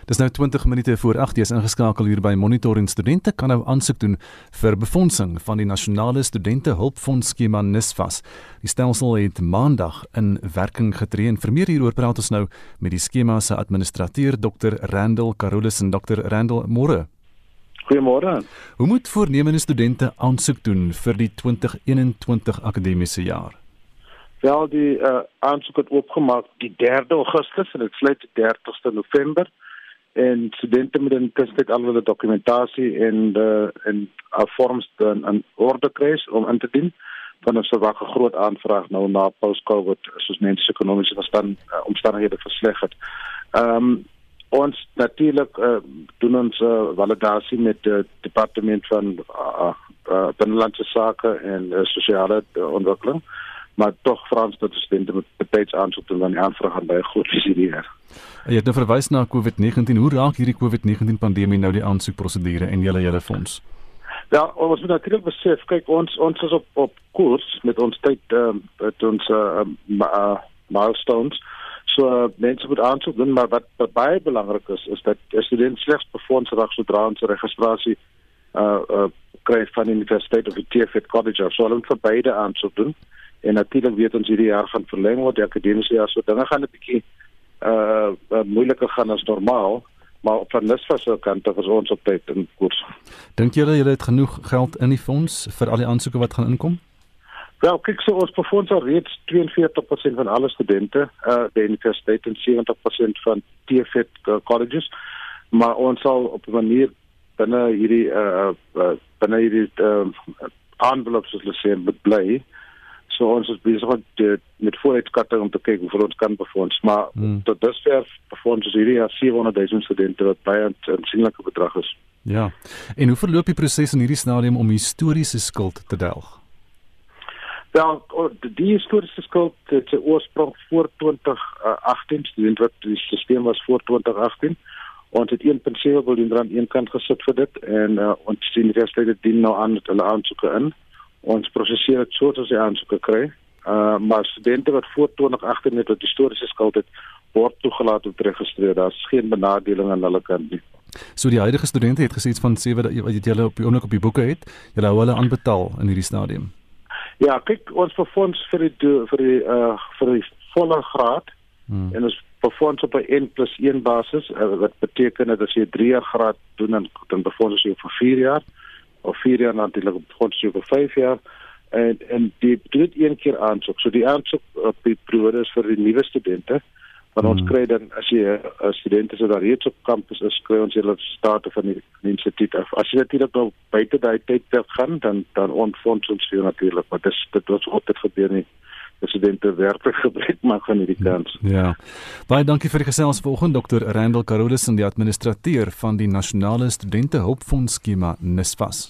Dis nou 20 minute voor 8:00 is ingeskakel hier by Monitor en studente kan nou aansoek doen vir befondsing van die nasionale studente hulpfonds skema NSFAS. Die stelsel het maandag in werking getree en vir meer hieroor praat ons nou met die skema se administrateur Dr. Randall Carolus en Dr. Randall Moore. Goeiemôre. Hoe moet voornemende studente aansoek doen vir die 2021 akademiese jaar? Wel die uh, aansoek het oopgemaak die 3de Augustus en dit sluit die 30ste November. En studente moet intussen al hulle dokumentasie en de en uh, vorms dan in orde kry om in te dien. Van 'n sowag 'n groot aanvraag nou na post-covid soos mense ekonomiese verstand uh, omstandighede versleg het. Ehm um, ons natuurlik uh, doen ons uh, validasie met die departement van uh, uh, binnelandse sake en uh, sosiale uh, ontwikkeling maar tog Frans dat studente met betyds aansoek doen aan die aanvraag aan by groot visieer. Jy het nou verwys na COVID-19. Hoe raak hierdie COVID-19 pandemie nou die aansoekprosedure en julle hele fonds? Ja, ons moet natuurlik besef, kyk ons ons is op op koers met ons tyd ehm uh, met ons uh, uh, milestones. So uh, mense moet aansoek doen, maar wat, wat baie belangrik is is dat studente slegs befonds raak sodra ons registrasie uh uh kry van die Universiteit of die TFT College of so hulle moet vir beide aansoek doen. En natuurlik weet ons hierdie jaar gaan verleng word, die akademiese jaar, so dinge gaan 'n bietjie uh, uh moeiliker gaan as normaal, maar van NSFA se kant af is ons op tyd in koers. Dink julle julle het genoeg geld in die fonds vir al die aansoeke wat gaan inkom? Wel, kyk so ons befonds al reeds 42% van alle studente uh by universiteit en 70% van TFET uh, colleges, maar ons sal op 'n manier binne hierdie uh, uh binne hierdie uh, envelopes as hulle sê bly So ons is besig met met vooruitskatting om te kyk hoe ons kan befonds, maar hmm. tot dusver befonds is hierdie jaar 700 000 studente wat baie 'n aansienlike bedrag is. Ja. En hoe verloop die proses in hierdie stadium om historiese skuld te delg? Wel, die historiese skuld het sy oorsprong voor 2018, student wat die stelsel was voor 2018. Ons het 1.7 miljard rand aan een kant gesit vir dit en uh, ons sien die universiteit dien nou aan met hulle aansoeke in ons prosesseer dit soos ons die aansoeke kry. Uh maar studente wat voor 2018 net wat historiese skuld het, word toegelaat om te registreer. Daar's geen benadeling aan hulle kant nie. So die huidige studente het gesê van sewe dat wat jy op die oomblik op die boeke het, jy hou hulle aanbetaal in hierdie stadium. Ja, kyk ons befonds vir die vir die uh vir die volle graad hmm. en ons befonds op 'n N+1 basis uh, wat beteken dat as jy 3 jaar graad doen dan dan befonds jy vir 4 jaar of 4 jaar natuurlik op grondstof vir 5 jaar en en die dit een keer aansoek. So die aansoek op die periode is vir die nuwe studente. Want hmm. ons kry dan as jy 'n student is wat daar reeds op kampus is, kry ons hulle state van die, die instituut af. As jy natuurlik nou buite daai tyd gaan, dan dan ontfonds ons vir natuurlik, maar dit dit wat altyd gebeur nie presidente werklik [LAUGHS] gebruik maak van hierdie kans. Ja. Baie dankie vir die gesels vanoggend Dr. Randall Carolus en die administrateur van die Nasionale Studente Hulpfonds skema NSFAS.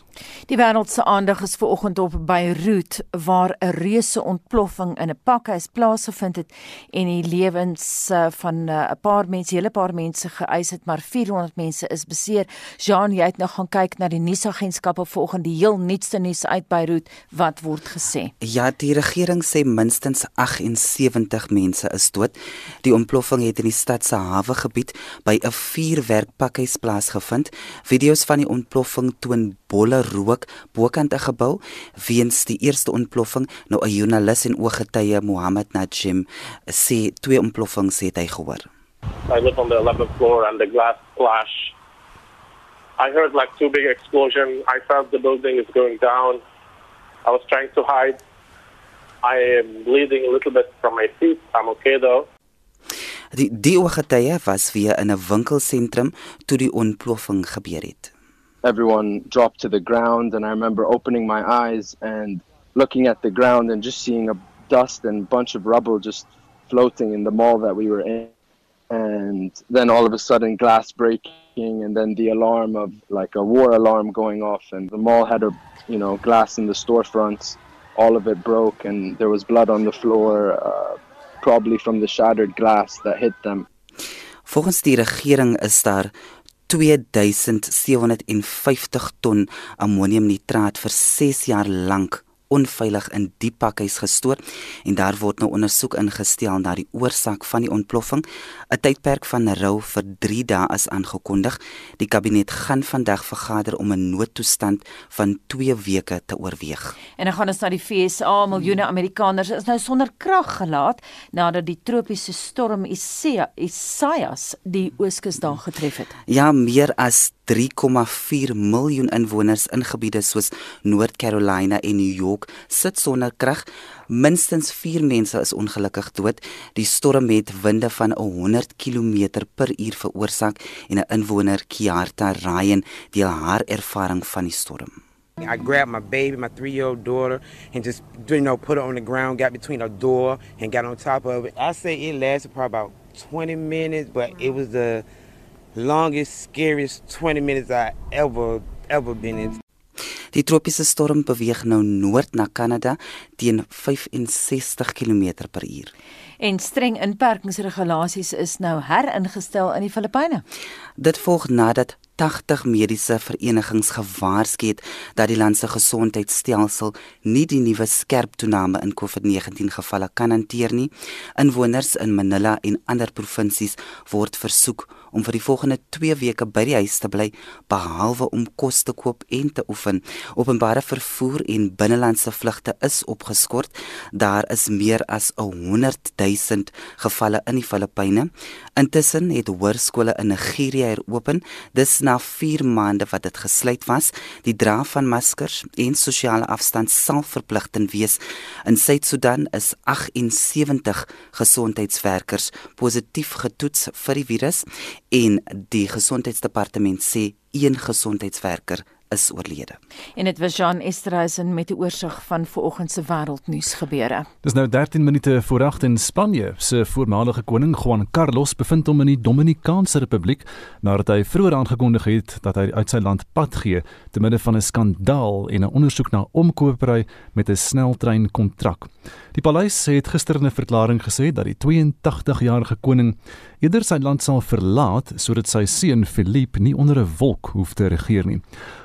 Die wêreld se aandag is vanoggend op Beirut waar 'n reuse ontploffing in 'n pakhuis plaasgevind het en die lewens eh, van eh, 'n paar mense, hele paar mense geëis het, maar 400 mense is beseer. Jean, jy het nou gaan kyk na die nuusagentskappe vanoggend, die heel nuutste nuus uit Beirut, wat word gesê? Ja, die regering sê minstens minstens 78 mense is dood. Die ontploffing het in die stad se hawegebied by 'n vuurwerkpakhuis plaasgevind. Video's van die ontploffing toon bolle rook bokant 'n gebou weens die eerste ontploffing. Nou 'n joernalis en ooggetuie Mohammed Najim sê twee ontploffings het hy gehoor. I live on the 11th floor and the glass flash. I heard like two big explosions. I felt the building is going down. I was trying to hide. I am bleeding a little bit from my feet. I'm okay though. Die die ooggetuie was weer in 'n winkelsentrum toe die ontploffing gebeur het. Everyone dropped to the ground and I remember opening my eyes and looking at the ground and just seeing a dust and bunch of rubble just floating in the mall that we were in. And then all of a sudden glass breaking and then the alarm of like a war alarm going off and the mall had a you know glass in the storefronts all of it broke and there was blood on the floor uh, probably from the shattered glass that hit them. Volgens die regering is daar 2750 ton ammoniumnitraat vir 6 jaar lank onveilig in die pakhuis gestoor en daar word nou ondersoek ingestel na die oorsaak van die ontploffing. 'n Tydperk van rou vir 3 dae is aangekondig. Die kabinet gaan vandag vergader om 'n noodtoestand van 2 weke te oorweeg. En dan gaan ons na die FSA. Miljoene Amerikaners is nou sonder krag gelaat nadat die tropiese storm Isaias die ooskus daar getref het. Ja, meer as 3,4 miljoen inwoners in gebiede soos North Carolina en New York sit sonder krag. Minstens 4 mense is ongelukkig dood. Die storm het winde van 100 km/h veroorsaak en 'n inwoner, Kiarta Ryan, deel haar ervaring van die storm. I grabbed my baby, my three year old daughter, and just you know put her on the ground, got between her door, and got on top of it. I say it lasted probably about 20 minutes, but it was the longest, scariest 20 minutes I ever, ever been in. Die tropiese storm beweeg nou noord na Kanada teen 65 km/h. En streng inperkingsregulasies is nou heringestel in die Filippyne. Dit volg nadat 80 mediese verenigings gewaarsku het dat die land se gesondheidstelsel nie die nuwe skerp toename in COVID-19 gevalle kan hanteer nie. Inwoners in Manila en ander provinsies word versoek om vir die volgende 2 weke by die huis te bly behalwe om kos te koop en te oefen. Openbare vervoer en binnelandse vlugte is opgeskort. Daar is meer as 100 000 gevalle in die Filippyne. Intussen het hoërskole in Nigerië heropen. Dis na 4 maande wat dit gesluit was. Die dra van maskers en sosiale afstand sal verpligtend wees. In Suid-Sudan is 78 gesondheidswerkers positief getoets vir die virus en die gesondheidsdepartement sê een gesondheidswerker is oorlede. En dit was Jean Esterhuizen met die oorsig van vanoggend se wêreldnuus gebeure. Dis nou 13 minute voor 8 in Spanje. Se voormalige koning Juan Carlos bevind hom in die Dominikaanse Republiek nadat hy vroeër aangekondig het dat hy uit sy land pad gee te midde van 'n skandaal en 'n ondersoek na omkopery met 'n sneltreinkontrak. Die paleis het gister in 'n verklaring gesê dat die 82-jarige koning eerder sy land sal verlaat sodat sy seun Philippe nie onder 'n wolk hoef te regeer nie.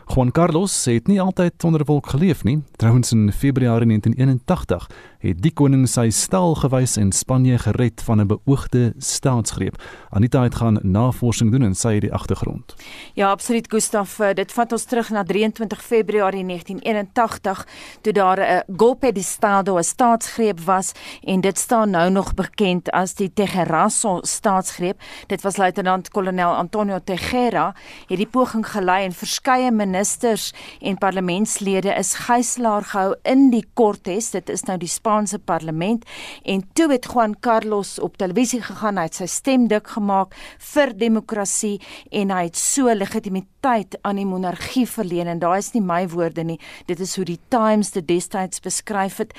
Juan Carlos het nie altyd onder 'n wolk geleef nie. Trouwens in Februarie 1981 het die koning sy stal gewys en Spanje gered van 'n beoogde staatsgreep. Anita het gaan navorsing doen en sy het die agtergrond. Ja, absoluut Gustaf, dit vat ons terug na 23 Februarie 1981 toe daar 'n golpe de estado, 'n staatsgreep was en dit staan nou nog bekend as die Tejerazo staatsgreep. Dit was luitenant-kolonel Antonio Tejera het die poging gelei en verskeie ministers en parlementslede is gijslaar gehou in die Cortes. Dit is nou die Spaanse parlement en toe het Juan Carlos op televisie gegaan, hy het sy stem dik gemaak vir demokrasie en hy het so legitimiteit aan die monargie verleen en daai is nie my woorde nie. Dit is hoe die Times dit destyds beskryf het.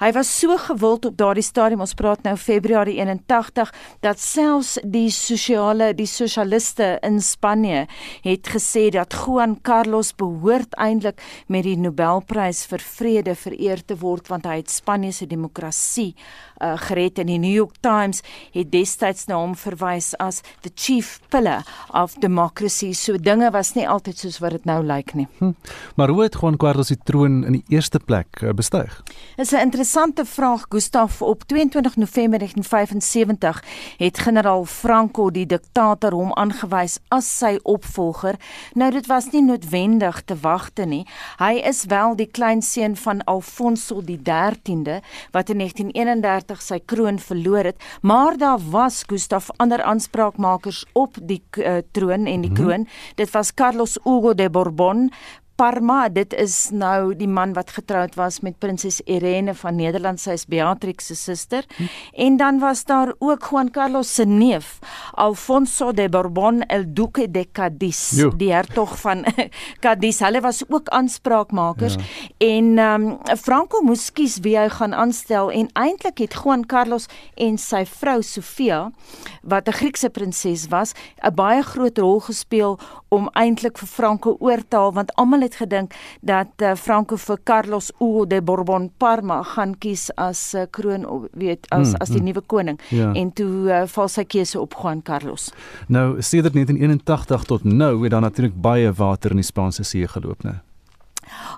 Hy was so gewild op daardie stadium, ons praat nou Februarie 81, dat selfs die sosiale, die sosialiste in Spanje het gesê dat Juan Carlos behoort eintlik met die Nobelprys vir vrede vereer te word want hy het Spanje se demokrasie uh, gered en die New York Times het destyds na hom verwys as the chief pillar of democracy. So dinge was nie altyd soos wat dit nou lyk nie. Hm. Maar hoe het Juan Carlos die troon in die eerste plek uh, bestyg? Dis 'n interessante vraag, Gustaf. Op 22 November 1975 het generaal Franco die diktator hom aangewys as sy opvolger. Nou dit was nie noodwendig te wagte nie. Hy is wel die kleinseun van Alfonso die 13de wat in 1931 sy kroon verloor het, maar daar was Gustaf ander aanspraakmakers op die uh, troon en die mhm. kroon. Mm -hmm. Dit was Carlos Hugo de Bourbon, Parma, dit is nou die man wat getroud was met prinses Irene van Nederland, sy is Beatrix se suster. Hm. En dan was daar ook Juan Carlos se neef, Alfonso de Bourbon el Duque de Cadiz, jo. die hertog van [LAUGHS] Cadiz. Hulle was ook aanspraakmakers ja. en ehm um, Franco moes kies wie hy gaan aanstel en eintlik het Juan Carlos en sy vrou Sofia wat 'n Griekse prinses was, 'n baie groot rol gespeel om eintlik vir Franco oor te haal want almal het gedink dat uh, Franco vir Carlos Hugo de Bourbon Parma gaan kies as uh, kroon weet as mm, as die mm. nuwe koning ja. en toe uh, val sy keuse op Juan Carlos. Nou sedert 1981 tot nou het daar natuurlik baie water in die Spaanse See geloop, né?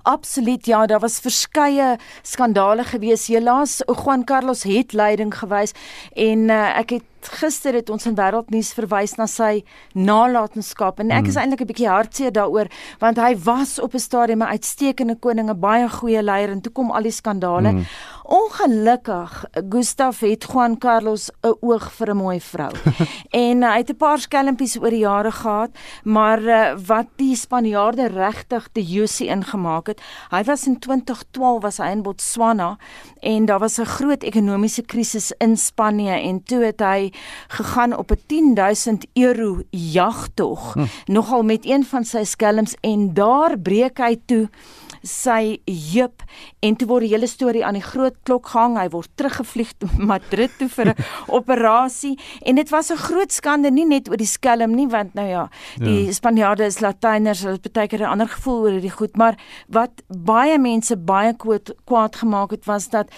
Absoluut ja, daar was verskeie skandale gewees. Helaas Juan Carlos het leiding gewys en uh, ek het gister het ons in wêreldnuus verwys na sy nalatenskap en ek is mm. eintlik 'n bietjie hartseer daaroor want hy was op 'n stadium 'n uitstekende koning, 'n baie goeie leier en toe kom al die skandale. Mm. Ongelukkig Gustaf het Juan Carlos 'n oog vir 'n mooi vrou. [LAUGHS] en uh, hy het 'n paar skelmpies oor die jare gehad, maar uh, wat die Spanjaarde regtig te Josie ingemaak het. Hy was in 2012 was hy in Botswana en daar was 'n groot ekonomiese krisis in Spanje en toe het hy gegaan op 'n 10000 euro jagtog hm. nogal met een van sy skelms en daar breek hy toe sy heup en toe word die hele storie aan die groot klok gehang. Hy word teruggevlieg [LAUGHS] na Madrid toe vir 'n [LAUGHS] operasie en dit was 'n groot skande nie net oor die skelm nie want nou ja, die ja. Spanjaarde is Latyners, hulle het baie keer 'n ander gevoel oor hierdie goed, maar wat baie mense baie kwaad, kwaad gemaak het was dat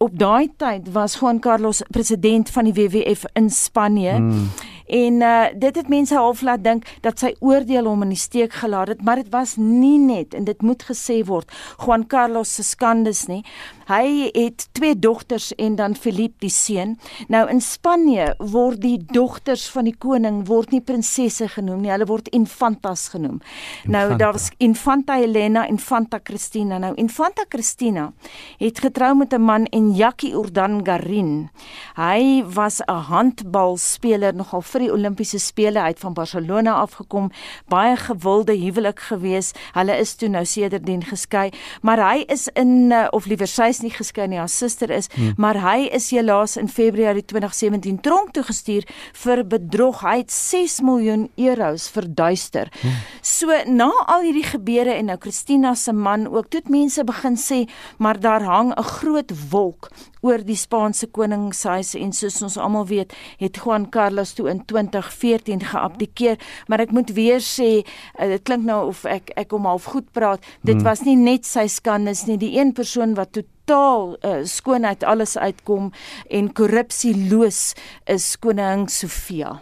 op daai tyd was Juan Carlos president van die WWF in Spanje. Mm. En uh dit het mense half laat dink dat sy oordeel hom in die steek gelaat het, maar dit was nie net en dit moet gesê word Juan Carlos se skandes nie. Hy het twee dogters en dan Philip die seun. Nou in Spanje word die dogters van die koning word nie prinsesse genoem nie, hulle word infantas genoem. Nou, Infanta. Nou daar's Infanta Helena, Infanta Cristina. Nou Infanta Cristina het getrou met 'n man en Jackie Urdangarin. Hy was 'n handbalspeler nogal vir die Olimpiese spele uit van Barcelona afgekom, baie gewilde huwelik gewees. Hulle is toe nou sedertdien geskei, maar hy is in uh, of liewer sy nie geskei nie, haar suster is, hmm. maar hy is helaas in Februarie 2017 tronk toe gestuur vir bedrog. Hy het 6 miljoen euros verduister. Hmm. So na al hierdie gebeure en nou Christina se man ook, toe het mense begin sê, maar daar hang 'n groot wolk oor die Spaanse koningshuis en soos ons almal weet, het Juan Carlos toe in 2014 geabdikeer, maar ek moet weer sê, uh, dit klink nou of ek ek hom half goed praat. Dit hmm. was nie net sy skandes nie, die een persoon wat toe totaal uh, skoonheid alles uitkom en korrupsieloos is koning Sofia.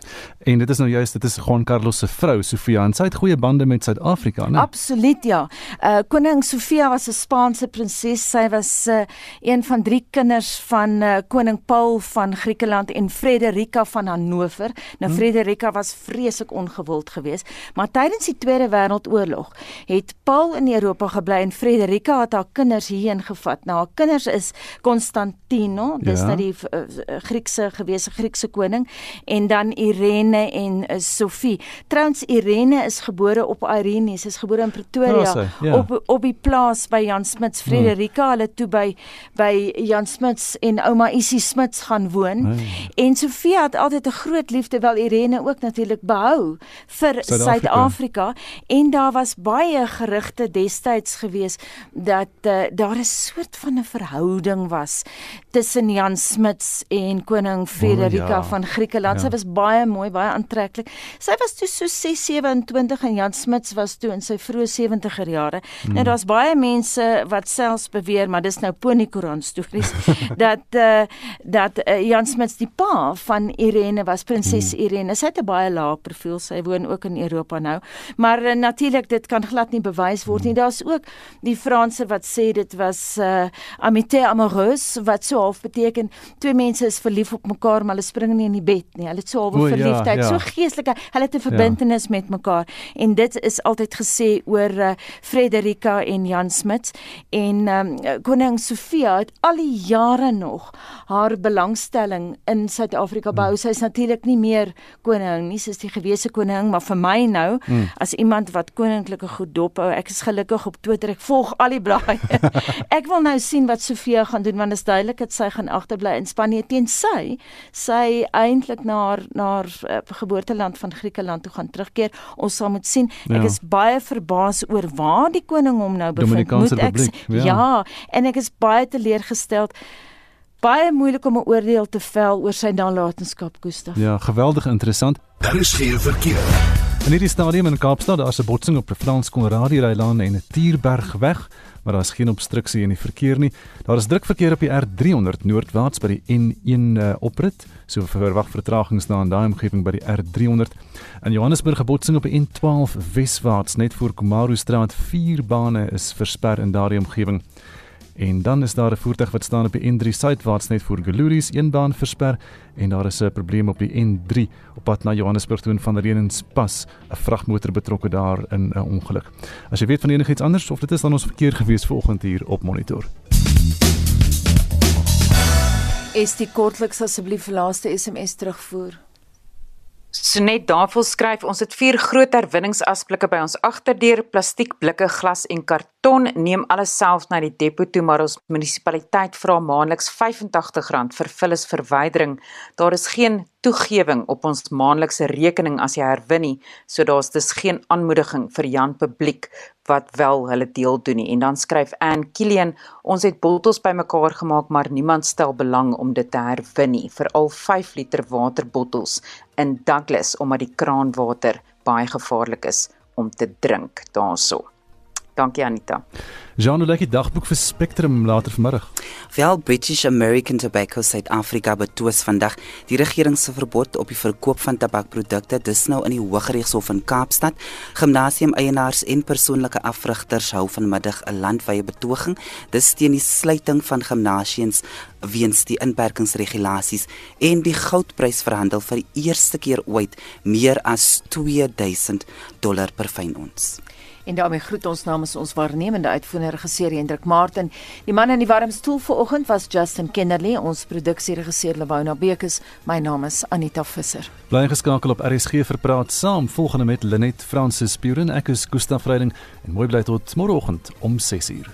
En dit is nou juist dit is Juan Carlos se vrou Sofia en sy het goeie bande met Suid-Afrika, né? Absoluut ja. Uh koning Sofia was 'n Spaanse prinses. Sy was uh, een van drie kinders van uh, koning Paul van Griekeland en Frederika van Hannover. Nou hmm. Frederika was vreeslik ongewild geweest, maar tydens die Tweede Wêreldoorlog het Paul in Europa gebly en Frederika het haar kinders hierheen gevat. Nou haar kinders is Konstantino, dis ja. nou die uh, Griekse gewese Griekse koning en dan Irene en uh, Sofie. Trouens Irene is gebore op Irene, sy is gebore in Pretoria oh, ja. op op die plaas by Jan Smuts hmm. Frederika, hmm. hulle toe by by Jan Smuts en ouma Isie Smuts gaan woon. Hmm. En Sofie het altyd 'n groot liefde wel Irene ook natuurlik behou vir Suid-Afrika en daar was baie gerugte destyds gewees dat uh, daar 'n soort van 'n verhouding was tussen Jan Smuts en koning Frederika oh, ja. van Griekeland. Ja. Sy was baie mooi, baie aantreklik. Sy was toe so 627 en Jan Smuts was toe in sy vroeë 70er jare. Mm. Nou daar's baie mense wat selfs beweer, maar dis nou Pony Koran stories [LAUGHS] dat uh, dat uh, Jan Smits die pa van Irene was prinses hmm. Irene. Sy het 'n baie lae profiel. Sy woon ook in Europa nou. Maar uh, natuurlik dit kan glad nie bewys word nie. Hmm. Daar's ook die Franse wat sê dit was uh, amitié amoureuse wat so half beteken twee mense is verlief op mekaar maar hulle spring nie in die bed nie. Hulle het so half ja, verliefdheid, ja, ja. so geestelike. Hulle het 'n verbintenis ja. met mekaar en dit is altyd gesê oor uh, Frederika en Jan Smits en um, koning Sofia het al die jare nog haar belangstelling in Suid-Afrika behou. Mm. Sy is natuurlik nie meer koning nie, sy is die gewese koning, maar vir my nou mm. as iemand wat koninklike goed dophou, ek is gelukkig op Twitter. Ek volg al die blaaie. [LAUGHS] ek wil nou sien wat Sofia gaan doen want dit is duidelik dat sy gaan agterbly in Spanje teen sy sy eintlik na haar na haar uh, geboorteland van Griekeland toe gaan terugkeer. Ons sal moet sien. Ek ja. is baie verbaas oor waar die koning hom nou bevind. Moet ek ja. ja, en ek is baie teleurgesteld. Baie moeilik om 'n oordeel te vel oor sy nalatenskap, Gustaf. Ja, geweldig interessant. Daar is geen verkeer. In hierdie stadium in Kaapstad, daar's 'n botsing op die Frans Konradi Rylaan en 'n Tierbergweg maar daar is geen obstruksie in die verkeer nie. Daar is druk verkeer op die R300 noordwaarts by die N1 uh, oprit, so verwag vertragings na in daai omgewing by die R300. In Johannesburg gebotsing op die N12 weswaarts net voor Komaru straat, vier bane is versper in daardie omgewing. En dan is daar 'n voertuig wat staan op die N3 suidwaarts net voor Geluries, een baan versper en daar is 'n probleem op die N3 op pad na Johannesburg toe van Renenspas, 'n vragmotor betrokke daar in 'n ongeluk. As jy weet van enigiets anders of dit is dan ons verkeer gewees vanoggend hier op monitor. Is die kortliks asseblief laaste SMS terugvoer? Sonet daarvoor skryf ons het vier groot herwinningsasblikke by ons agterdeur plastiek blikke glas en karton neem alles self na die depo toe maar ons munisipaliteit vra maandeliks R85 vir vullisverwydering daar is geen toegewing op ons maandelikse rekening as jy herwin nie, so daar's dus geen aanmoediging vir Jan publiek wat wel hulle deel doen nie. En dan skryf Ann Kilian, ons het bottels bymekaar gemaak, maar niemand stel belang om dit te herwin nie, veral 5 liter waterbottels in Douglas omdat die kraanwater baie gevaarlik is om te drink daaroor. Dankie Anita. Jean, hoe lyk die dagboek vir Spectrum later vanmiddag? Wel British American Tobacco Suid-Afrika betwis vandag die regering se verbod op die verkoop van tabakprodukte dis nou in die Hooggeregshof in Kaapstad. Gimnasium eienaars en persoonlike afrigters hou vanmiddag 'n landwyse betoging dis teen die sluiting van gimnasiums weens die inperkingsregulasies en die goudprys verhandel vir die eerste keer ooit meer as 2000 dollar per fyn ons. En daarmee groet ons namens ons waarnemende uitvoerende regisseur Hendrik Martin. Die man in die warm stoel vanoggend was Justin Kennerly, ons produksieregisseur Lewona Bekes. My naam is Anita Visser. Bly geskakel op RSG vir praat saam volgende met Lenet Fransis Puren. Ek is Gustaf Vreiding en mooi bly tot môreoggend om 6uur.